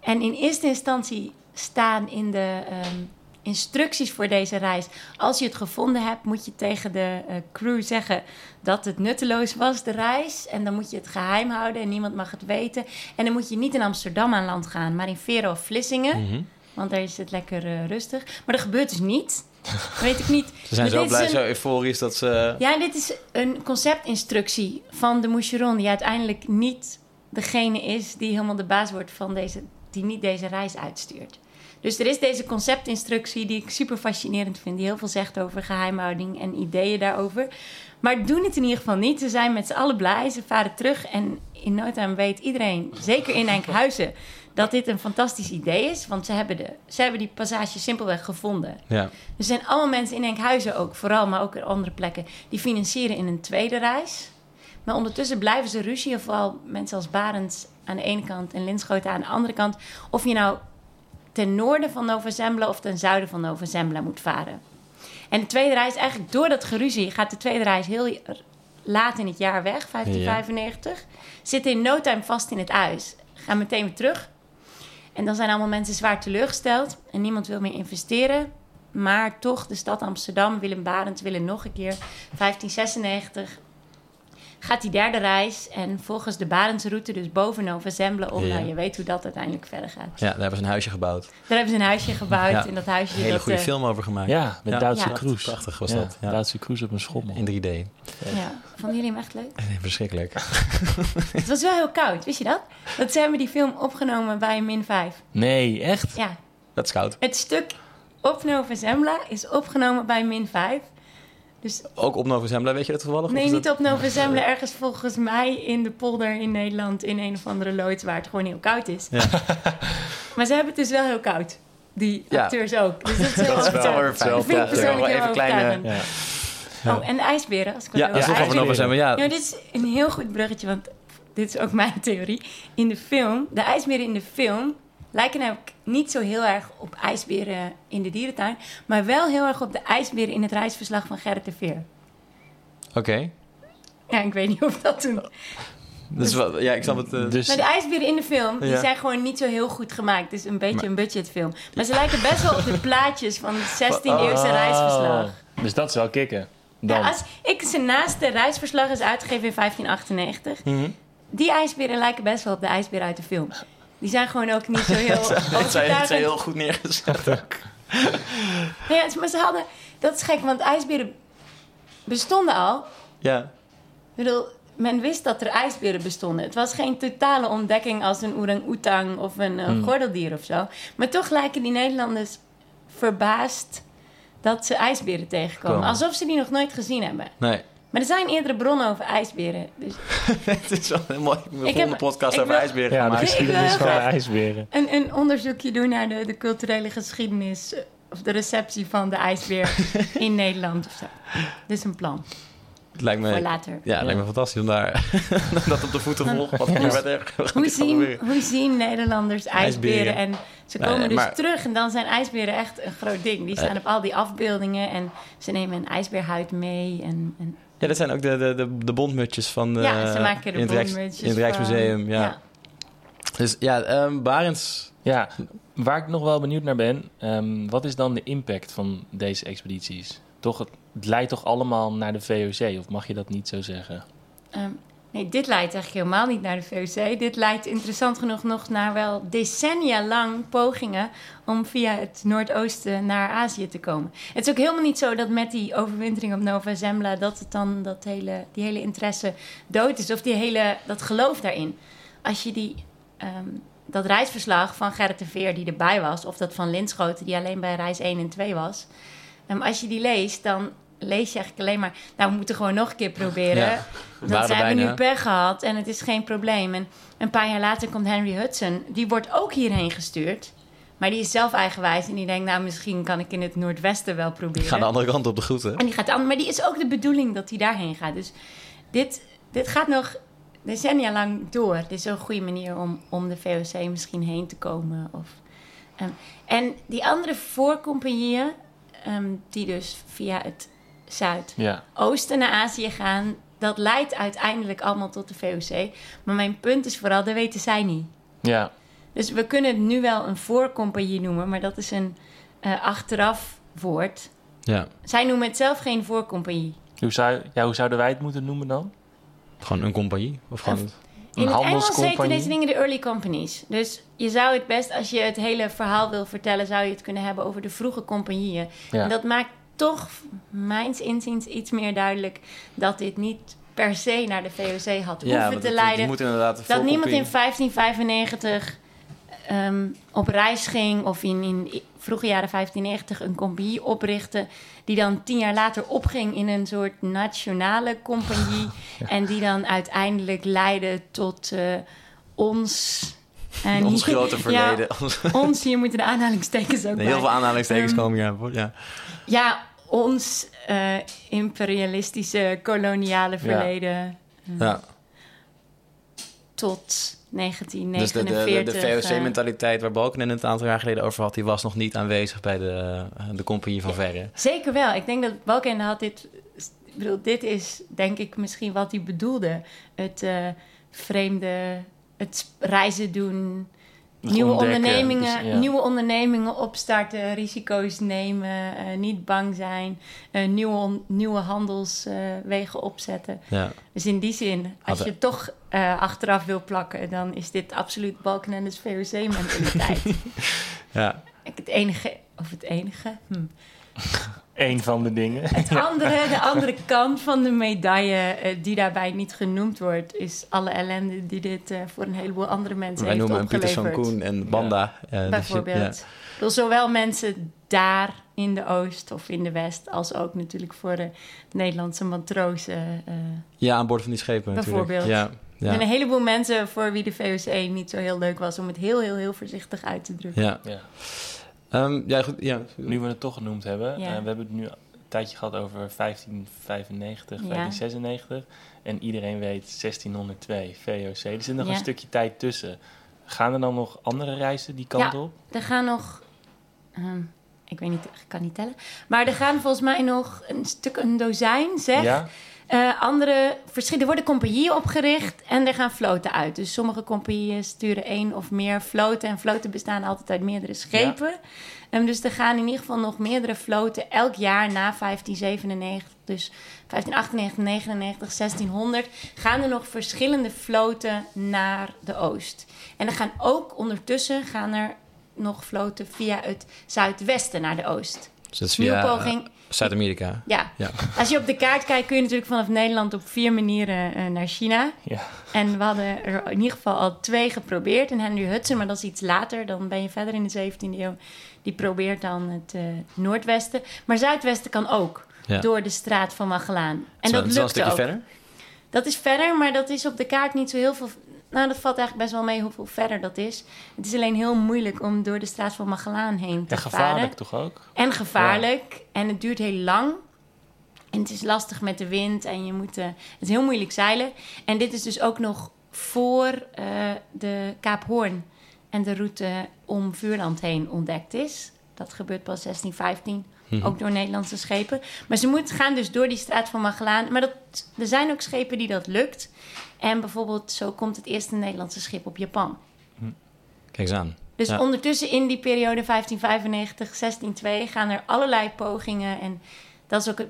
En in eerste instantie staan in de ehm, instructies voor deze reis... als je het gevonden hebt, moet je tegen de eh, crew zeggen... dat het nutteloos was, de reis. En dan moet je het geheim houden en niemand mag het weten. En dan moet je niet in Amsterdam aan land gaan, maar in Vero of Vlissingen... Mhm. Want daar is het lekker eh, rustig. Maar dat gebeurt dus niet. *laughs* Weet ik niet. Ze zijn Maar zo blij, een- zo euforisch dat ze... ja, dit is een conceptinstructie van de Moucheron... die uiteindelijk niet degene is die helemaal de baas wordt van deze... die niet deze reis uitstuurt. Dus er is deze conceptinstructie die ik super fascinerend vind... die heel veel zegt over geheimhouding en ideeën daarover. Maar doen het in ieder geval niet. Ze zijn met z'n allen blij, ze varen terug... en in no time weet iedereen, zeker in Enkhuizen... dat dit een fantastisch idee is. Want ze hebben, de, ze hebben die passage simpelweg gevonden. Ja. Er zijn allemaal mensen in Enkhuizen ook, vooral, maar ook in andere plekken, die financieren in een tweede reis. Maar ondertussen blijven ze ruzie, of vooral mensen als Barends aan de ene kant en Linschoten aan de andere kant. Of je nou ten noorden van Nova Zembla of ten zuiden van Nova Zembla moet varen. En de tweede reis, eigenlijk door dat geruzie, gaat de tweede reis heel laat in het jaar weg, 1595. Zitten in no time vast in het ijs. Gaan meteen weer terug. En dan zijn allemaal mensen zwaar teleurgesteld en niemand wil meer investeren. Maar toch, de stad Amsterdam, Willem Barend willen nog een keer. 1596 gaat die derde reis. En volgens de Barendsroute, dus boven Nova Zembla om. Ja. Nou, je weet hoe dat uiteindelijk verder gaat. ja, daar hebben ze een huisje gebouwd. Daar hebben ze een huisje gebouwd. Ja. In dat huisje... Een hele dat, goede eh, film over gemaakt. Ja, met Ja. Duitse Ja. cruise. Prachtig was Ja, dat. Ja. Duitse cruise op een schommel. In 3D. Ja. Vonden jullie hem echt leuk? Nee, verschrikkelijk. *laughs* Het was wel heel koud, wist je dat? Dat ze hebben die film opgenomen bij min 5. Nee, echt? Ja, Dat is koud. het stuk op Nova Zembla is opgenomen bij min 5. Dus Ook op Nova Zembla, weet je dat toevallig? Nee, niet dat- op Nova Zembla. Ergens volgens mij in de polder in Nederland... in een of andere loods waar het gewoon heel koud is. Ja. *laughs* maar ze hebben het dus wel heel koud. Die Ja. acteurs ook. Dus dat is, *laughs* heel Dat is wel Ja, persoonlijk heel even kleine-. Oh, en de ijsberen. Als ik Ja, het dat is over nog over Nova Zembla. Ja, Ja, dit is een heel goed bruggetje, want dit is ook mijn *laughs* theorie. In de film, de ijsberen in de film lijken namelijk niet zo heel erg op ijsberen in de dierentuin, maar wel heel erg op de ijsberen in het reisverslag van Gerrit de Veer. Oké. Ja, ik weet niet of dat toen. Dus wat, ja, ik snap het. eh, Dus Maar de ijsberen in de film, die Ja. zijn gewoon niet zo heel goed gemaakt. Het is een beetje Maar- een budgetfilm. Maar ze lijken best wel op de plaatjes van het 16e Oh. eeuwse reisverslag. Dus dat is wel kicken. Dan. Ja, als ik ze naast de reisverslag is uitgegeven in 1598. mhm. Die ijsberen lijken best wel op de ijsberen uit de film. Die zijn gewoon ook niet zo *laughs* heel Het zijn, het zijn overtuigend. heel goed neergezet. Ja, maar ze hadden... Dat is gek, want ijsberen bestonden al. ja. Ik bedoel, men wist dat er ijsberen bestonden. Het was geen totale ontdekking als een orang-oetang of een eh, Hmm. gordeldier of zo. Maar toch lijken die Nederlanders verbaasd dat ze ijsberen tegenkomen. Komen. Alsof ze die nog nooit gezien hebben. Nee. Maar er zijn eerdere bronnen over ijsberen. Dus *laughs* het is wel een mooi. We heb- volgende podcast ik over wil- ijsberen Ja, de geschiedenis Ik van de ijsberen. een, een onderzoekje doen naar de, de culturele geschiedenis... of de receptie van de ijsbeer *laughs* in Nederland of zo. Dit is een plan Het lijkt voor me, later. ja, het lijkt me fantastisch om daar *laughs* dat op de voeten te volgen. Wat er? Hoe zien, hoe zien Nederlanders ijsberen? Ijsberen. En ze komen dus maar- terug en dan zijn ijsberen echt een groot ding. Die staan op al die afbeeldingen en ze nemen een ijsbeerhuid mee. En, en Ja, dat zijn ook de, de, de, de bondmutjes van de, ja, ze maken de in, het Rijks- in het Rijksmuseum. van- Ja. Dus ja, ehm Barends. Ja, waar ik nog wel benieuwd naar ben, ehm, wat is dan de impact van deze expedities? Toch, het, het leidt toch allemaal naar de VOC, of mag je dat niet zo zeggen? Ehm, nee, dit leidt eigenlijk helemaal niet naar de VOC. Dit leidt interessant genoeg nog naar wel decennia lang pogingen om via het Noordoosten naar Azië te komen. Het is ook helemaal niet zo dat met die overwintering op Nova Zembla dat het dan dat hele, die hele interesse dood is of die hele, dat geloof daarin. Als je die, ehm, dat reisverslag van Gerrit de Veer die erbij was, of dat van Linschoten die alleen bij reis 1 en 2 was, ehm, als je die leest, dan lees je eigenlijk alleen maar, nou we moeten gewoon nog een keer proberen. Ja, we ze hebben nu pech gehad en het is geen probleem. En een paar jaar later komt Henry Hudson. Die wordt ook hierheen gestuurd. Maar die is zelf eigenwijs en die denkt... nou, misschien kan ik in het Noordwesten wel proberen. Ik ga de andere kant op de groeten. En die gaat aan, maar die is ook de bedoeling dat hij daarheen gaat. Dus dit, dit gaat nog decennia lang door. Dit is een goede manier om, om de VOC misschien heen te komen. Of, ehm, en die andere voorcompagnieën, ehm, die dus via het zuidoosten Ja, naar Azië gaan, dat leidt uiteindelijk allemaal tot de VOC. Maar mijn punt is vooral, dat weten zij niet. ja, Dus we kunnen het nu wel een voorcompagnie noemen, maar dat is een eh, achteraf woord. Ja, Zij noemen het zelf geen voorcompagnie. hoe, zou, ja, hoe zouden wij het moeten noemen dan? gewoon een compagnie. Of gewoon... Een In het Engels heten deze dingen de early companies. Dus je zou het best, als je het hele verhaal wil vertellen, zou je het kunnen hebben over de vroege compagnieën. Ja. En dat maakt toch, mijns inziens, iets meer duidelijk dat dit niet per se naar de VOC had ja, hoeven te het- leiden. dat niemand in voorcompagnie- 1595 ehm, op reis ging of in, in vroege jaren 1590 een compagnie oprichtte, die dan tien jaar later opging in een soort nationale compagnie *laughs* en die dan uiteindelijk leidde tot eh, ons. en Ons *laughs* grote verleden. Ons- Ja, ons, hier moeten de aanhalingstekens ook Nee, heel veel aanhalingstekens Ehm, komen hier aan. voor, Ja. Ja, ons eh, imperialistische koloniale verleden Ja. tot Dus de, 1949. de, de, de eh, VOC-mentaliteit waar Balken het een aantal jaar geleden over had, die was nog niet aanwezig bij de, de compagnie van Verre. Zeker wel. Ik denk dat Balkenende had dit... Ik bedoel, dit is denk ik misschien wat hij bedoelde. Het eh, vreemde... Het reizen doen... Nieuwe ondernemingen, dus, ja. nieuwe ondernemingen opstarten, risico's nemen, eh, niet bang zijn, eh, nieuwe, nieuwe handelswegen opzetten. Ja. Dus in die zin, als je toch eh, achteraf wil plakken, dan is dit absoluut Balkenende's *laughs* VOC-mentaliteit. Ja. het enige, of het enige, hm. *laughs* Eén van de dingen. *laughs* Het andere, de andere kant van de medaille eh, die daarbij niet genoemd wordt, is alle ellende die dit eh, voor een heleboel andere mensen Wij heeft noemen Pieter opgeleverd. van Koen en Banda. Ja. dus bijvoorbeeld. ja. Bedoel, zowel mensen daar in de Oost of in de West, als ook natuurlijk voor de Nederlandse matrozen. eh. Ja, aan boord van die schepen natuurlijk. Bijvoorbeeld. Ja. Ja. En een heleboel mensen voor wie de VOC niet zo heel leuk was om het heel, heel, heel voorzichtig uit te drukken. Ja. Ja. Ehm, ja, goed. Ja. Nu we het toch genoemd hebben, Ja. eh, we hebben het nu een tijdje gehad over 1595, Ja. 1596. En iedereen weet 1602, VOC. Er zit nog Ja. een stukje tijd tussen. Gaan er dan nog andere reizen die kant Ja. op? Er gaan nog, ehm, ik weet niet, ik kan niet tellen, maar er gaan volgens mij nog een stuk, een dozijn, zeg. Eh, andere verschillen. Er worden compagnieën opgericht en er gaan floten uit. Dus sommige compagnieën sturen één of meer floten. En floten bestaan altijd uit meerdere schepen. Ehm, dus er gaan in ieder geval nog meerdere floten elk jaar na 1597. Dus 1598, 99, 1600 gaan er nog verschillende floten naar de oost. En er gaan ook ondertussen gaan er nog floten via het zuidwesten naar de oost. Dus dat is Nieuwe via poging. Zuid-Amerika. Ja, Ja. als je op de kaart kijkt, kun je natuurlijk vanaf Nederland op vier manieren eh, naar China. Ja. En we hadden er in ieder geval al twee geprobeerd. En Henry Hudson, maar dat is iets later. Dan ben je verder in de 17e eeuw. Die probeert dan het eh, noordwesten. Maar zuidwesten kan ook. Ja. door de straat van Magellaan. En dat een lukt stukje ook. verder. Dat is verder, maar dat is op de kaart niet zo heel veel. Nou, dat valt eigenlijk best wel mee hoeveel verder dat is. Het is alleen heel moeilijk om door de straat van Magellaan heen te varen. gevaarlijk toch ook? En gevaarlijk. En het duurt heel lang. En het is lastig met de wind. En je moet... eh, het is heel moeilijk zeilen. En dit is dus ook nog voor eh, de Kaap Hoorn... en de route om Vuurland heen ontdekt is. Dat gebeurt pas 1615. Mhm. Ook door Nederlandse schepen. Maar ze moeten gaan dus door die straat van Magellaan. Maar dat, er zijn ook schepen die dat lukt. En bijvoorbeeld zo komt het eerste Nederlandse schip op Japan. Kijk eens aan. Dus Ja. ondertussen in die periode 1595, 1602 gaan er allerlei pogingen. En dat is ook het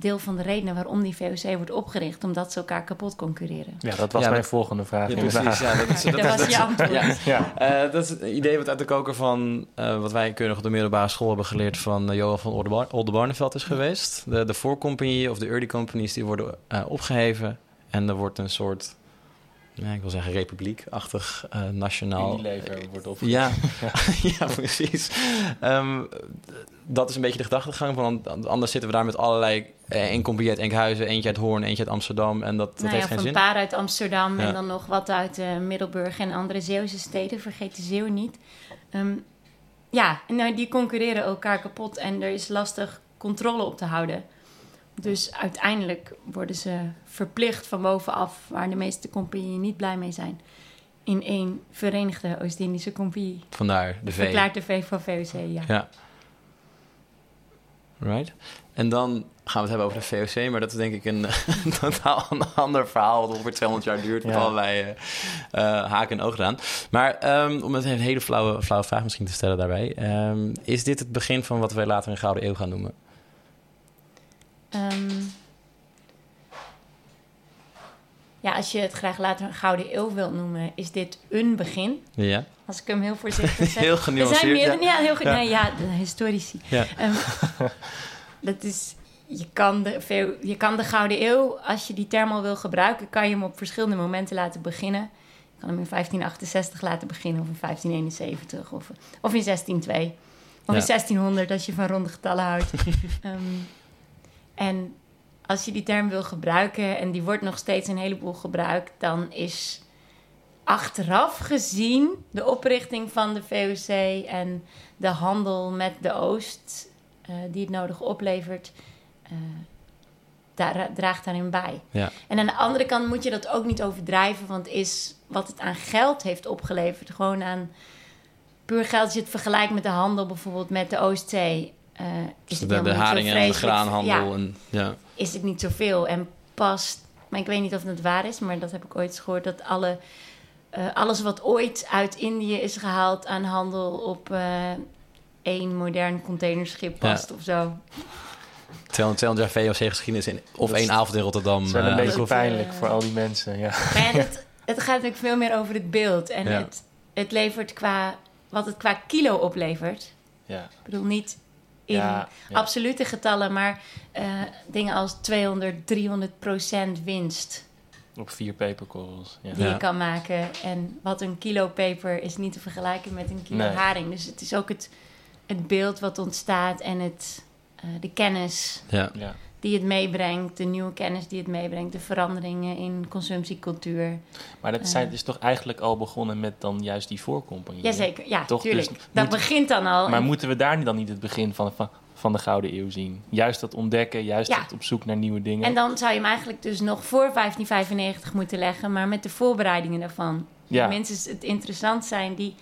deel van de redenen waarom die VOC wordt opgericht. Omdat ze elkaar kapot concurreren. Ja, dat was Ja, mijn volgende vraag. Ja, precies. Ja, dat, is, dat, *laughs* Dat dat- was je antwoord. Ja. Ja. Eh, dat is het idee wat uit de koker van eh, wat wij keurig op de middelbare school hebben geleerd van eh, Johan van Oldenbarneveld is geweest. De, de voorcompagnie of de early companies die worden eh, opgeheven en er wordt een soort, ja, ik wil zeggen republiek-achtig eh, nationaal. Unilever wordt op. Ja, *laughs* ja. precies. Ehm, dat is een beetje de gedachtegang. Van, anders zitten we daar met allerlei... eh, één compagnie uit Enkhuizen, eentje uit Hoorn, eentje uit Amsterdam. En dat, dat nou heeft geen zin. een paar uit Amsterdam Ja. en dan nog wat uit eh, Middelburg en andere Zeeuwse steden. Vergeet de Zeeuw niet. Ehm, ja, en nou, die concurreren elkaar kapot en er is lastig controle op te houden. Dus uiteindelijk worden ze verplicht van bovenaf, waar de meeste compagnieën niet blij mee zijn, in één verenigde Oost-Indische compagnie. Vandaar de V. Verklaart de V van VOC, ja. Ja. Right. En dan gaan we het hebben over de VOC, maar dat is denk ik een *laughs* totaal een ander verhaal wat ongeveer 200 jaar duurt met Ja. allerlei eh, eh, haken en ogen aan. Maar ehm, om het een hele flauwe, flauwe vraag misschien te stellen daarbij. ehm, is dit het begin van wat wij later een Gouden Eeuw gaan noemen? Ehm, ja, als je het graag later een gouden eeuw wilt noemen, is dit een begin. Ja. Als ik hem heel voorzichtig *laughs* zeg. Heel er zijn genuanceerd. meerdere, ja. ja, heel goed. Ja. Nee, ja, de historici. Ja. *laughs* Dat is, je kan, de, veel- je kan de gouden eeuw, als je die term al wil gebruiken, kan je hem op verschillende momenten laten beginnen. Je kan hem in 1568 laten beginnen, of in 1571, of, of in 1602. Of Ja. in 1600, als je van ronde getallen houdt. *laughs* Ehm, en als je die term wil gebruiken, en die wordt nog steeds een heleboel gebruikt, dan is achteraf gezien de oprichting van de VOC en de handel met de Oost, eh, die het nodig oplevert, eh, daar, draagt daarin bij. Ja. En aan de andere kant moet je dat ook niet overdrijven, want is wat het aan geld heeft opgeleverd, gewoon aan puur geld, als je het vergelijkt met de handel bijvoorbeeld met de Oostzee. eh, is het de, de haringen en de graanhandel. Ja, En, ja. is het niet zoveel. En past, maar ik weet niet of het waar is, maar dat heb ik ooit gehoord, dat alle, eh, alles wat ooit uit Indië is gehaald aan handel op eh, één modern containerschip Ja. past of zo. 200, 200 jaar VOC-geschiedenis in, of Dat één avond in Rotterdam. Dat is wel een eh, beetje pijnlijk eh, voor al die mensen. Ja. Maar ja, het, *laughs* het gaat natuurlijk veel meer over het beeld. En Ja. het, het levert qua, wat het qua kilo oplevert. Ja. Ik bedoel niet in Ja, ja. absolute getallen, maar eh, dingen als 200, 300 procent winst. Op vier peperkorrels. Ja. die je kan maken. En wat een kilo peper is niet te vergelijken met een kilo Nee. haring. Dus het is ook het, het beeld wat ontstaat en het, eh, de kennis ja. Ja. die het meebrengt, de nieuwe kennis die het meebrengt, de veranderingen in consumptiecultuur. Maar dat zijn, is toch eigenlijk al begonnen met dan juist die voorcompagnie? Jazeker, ja, Toch, tuurlijk. dus dat moet- begint dan al. Maar En- moeten we daar dan niet het begin van, van, van de Gouden Eeuw zien? Juist dat ontdekken, juist Ja. het op zoek naar nieuwe dingen. en dan zou je hem eigenlijk dus nog voor 1595 moeten leggen, maar met de voorbereidingen daarvan. Ja. Mensen het interessant zijn die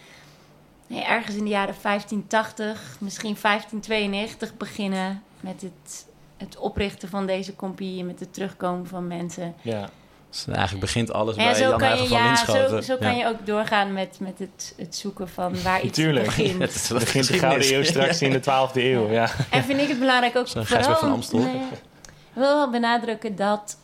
nee, ergens in de jaren 1580, misschien 1592 beginnen met het, het oprichten van deze compagnie, met het terugkomen van mensen. ja. Dus eigenlijk begint alles En bij zo Jan kan Huigen je, van ja, Linschoten. zo, zo kan Ja. je ook doorgaan met, met het, het zoeken van waar iets Tuurlijk. begint. *laughs* Het begint de. Gouden Eeuw *laughs* straks in de 12e eeuw. Ja. En vind ik het belangrijk ook vooral... Van Amstel. Nee, ik wil wel benadrukken dat,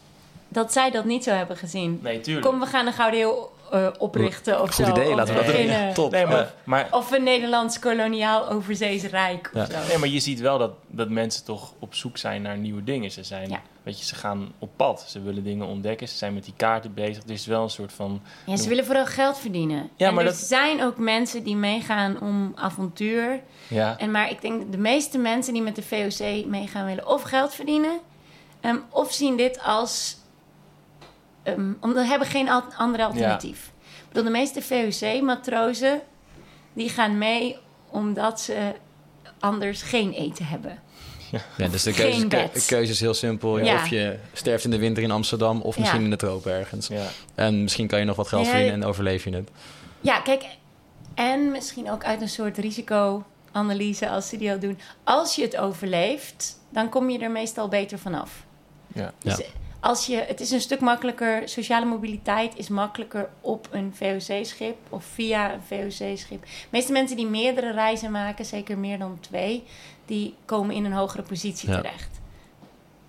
dat zij dat niet zo hebben gezien. Nee, tuurlijk. Kom, we gaan de Gouden Eeuw eh, oprichten of Goed zo. idee, laten we dat doen. beginnen. Ja, top. Nee, maar, maar, Of een Nederlands koloniaal overzees rijk of Ja. zo. nee, maar je ziet wel dat, dat mensen toch op zoek zijn naar nieuwe dingen. Ze zijn, Ja. weet je, ze gaan op pad. Ze willen dingen ontdekken. Ze zijn met die kaarten bezig. Er is wel een soort van... Ja, ze willen vooral geld verdienen. Ja, en maar er dat- zijn ook mensen die meegaan om avontuur. Ja, En maar ik denk dat de meeste mensen die met de VOC meegaan willen of geld verdienen, ehm, of zien dit als. Um, omdat hebben geen al- andere alternatief. Ik bedoel, de meeste VOC-matrozen die gaan mee omdat ze anders geen eten hebben. Ja, dus de Geen keuze, bed. de keuze is heel simpel. Ja, Ja. Of je sterft in de winter in Amsterdam of Ja. misschien in de tropen ergens. ja. En misschien kan je nog wat geld Ja, verdienen en overleef je het. Ja, kijk, en misschien ook uit een soort risicoanalyse als ze die al doen. Als je het overleeft, dan kom je er meestal beter vanaf. ja. Ja. Dus als je, het is een stuk makkelijker, sociale mobiliteit is makkelijker op een VOC-schip of via een VOC-schip. De meeste mensen die meerdere reizen maken, zeker meer dan twee, die komen in een hogere positie Ja. terecht.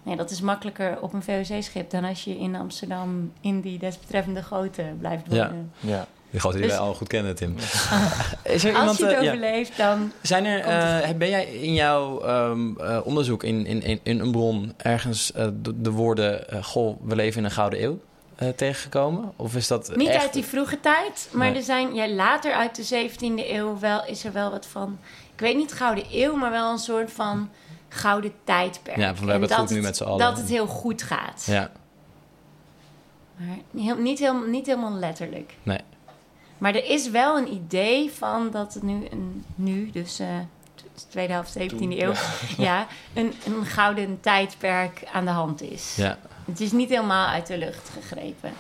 Nee, dat is makkelijker op een VOC-schip dan als je in Amsterdam in die desbetreffende goten blijft Ja. wonen. ja. Die grote die Dus- wij al goed kennen, Tim. *laughs* is er Als iemand... je het eh, ja. overleeft, dan Zijn er, eh, ben jij in jouw ehm, eh, onderzoek in, in, in, in een bron ergens eh, de, de woorden... goh, we leven in een gouden eeuw eh, tegengekomen? Of is dat Niet echt... uit die vroege tijd, maar Nee. er zijn ja, later uit de 17e eeuw wel, is er wel wat van. Ik weet niet gouden eeuw, maar wel een soort van gouden tijdperk. Ja, van we En hebben het dat goed nu met z'n allen. Dat het heel goed gaat. Ja, Maar heel, niet, heel, niet helemaal letterlijk. nee. Maar er is wel een idee van dat het nu, een, nu dus eh, t- tweede helft 17e Toen, eeuw, ja. *laughs* ja, een, een gouden tijdperk aan de hand is. Ja. Het is niet helemaal uit de lucht gegrepen.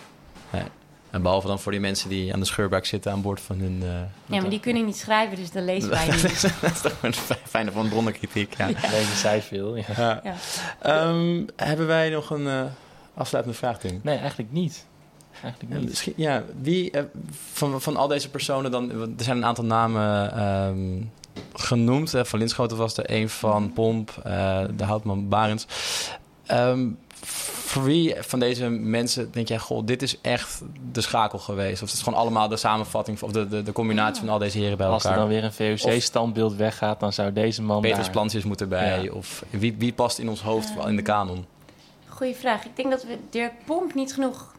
En behalve dan voor die mensen die aan de scheurbuik zitten aan boord van hun... eh, Ja, maar die kunnen niet schrijven, dus dat lezen *laughs* wij niet. dat is toch een fijne van bronnenkritiek, ja. Lezen zij veel. Ja. Ja. Ja. Ehm, hebben wij nog een eh, afsluitende vraag, Tim? Nee, eigenlijk niet. Eigenlijk Ja, niet. misschien, ja, wie eh, van, van al deze personen dan... Er zijn een aantal namen ehm, genoemd. hè. van Linschoten was er een van, Pomp, eh, de Houtman, Barends. Ehm, voor wie van deze mensen denk jij... Goh, dit is echt de schakel geweest? Of het is gewoon allemaal de samenvatting... of de, de, de combinatie van al deze heren bij Als er elkaar? dan weer een VOC-standbeeld weggaat, dan zou deze man Petrus daar... Plantjes moet erbij. Ja. Of wie, wie past in ons hoofd in de kanon? Goeie vraag. Ik denk dat we Dirk Pomp niet genoeg.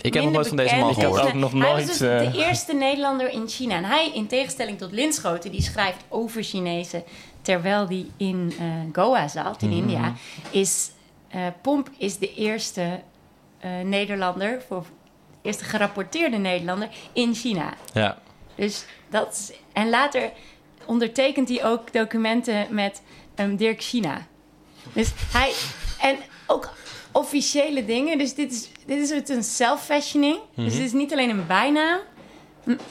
Ik heb nog nooit van deze man bekend- Ik heb gehoord. ook nog Hij nooit, was dus eh, de eerste Nederlander in China. En hij, in tegenstelling tot Linschoten, die schrijft over Chinezen terwijl die in eh, Goa zat, in Mhm. India, is eh, Pomp is de eerste eh, Nederlander, voor eerste gerapporteerde Nederlander in China. Ja, Dus dat is- en later ondertekent hij ook documenten met ehm, Dirk China. Dus hij en ook officiële dingen. Dus dit is dit is een self-fashioning. Dus het is niet alleen een bijnaam.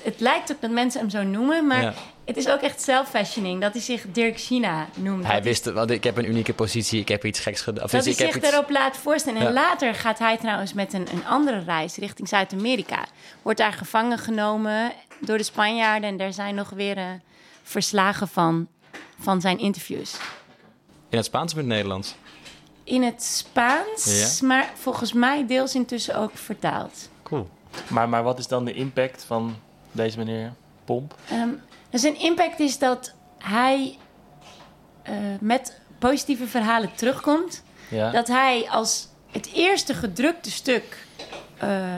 Het lijkt ook dat mensen hem zo noemen, maar Ja. het is ook echt self-fashioning dat hij zich Dirk China noemt. hij Dat wist, want ik heb een unieke positie, ik heb iets geks gedaan. Dat hij ik heb zich iets- erop laat voorstellen. En Ja. later gaat hij trouwens met een, een andere reis richting Zuid-Amerika. Wordt daar gevangen genomen door de Spanjaarden. En daar zijn nog weer eh, verslagen van, van zijn interviews. In het Spaans of in het Nederlands? In het Spaans, Ja. maar volgens mij deels intussen ook vertaald. Cool. Maar, maar wat is dan de impact van deze meneer Pomp? Ehm, dus zijn impact is dat hij eh, met positieve verhalen terugkomt. Ja. dat hij als het eerste gedrukte stuk. eh,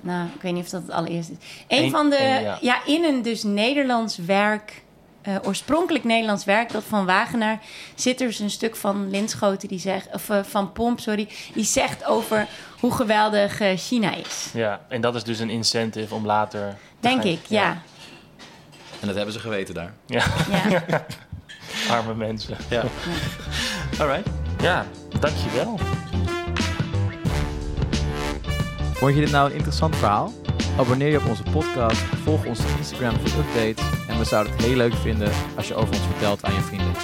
nou, ik weet niet of dat het allereerste is. Een Eén- van de. ja. in een dus Nederlands werk. Eh, oorspronkelijk Nederlands werk, dat van Wagenaar, zit er dus een stuk van Linschoten die zegt, of eh, van Pomp, sorry, die zegt over hoe geweldig eh, China is. ja, en dat is dus een incentive om later... te Denk gaan- ik, ja. En dat hebben ze geweten daar. Ja, ja. *laughs* arme mensen. Ja. Alright. Ja, dankjewel. Vond je dit nou een interessant verhaal? Abonneer je op onze podcast, volg onze Instagram voor updates en we zouden het heel leuk vinden als je over ons vertelt aan je vrienden.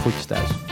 Groetjes thuis.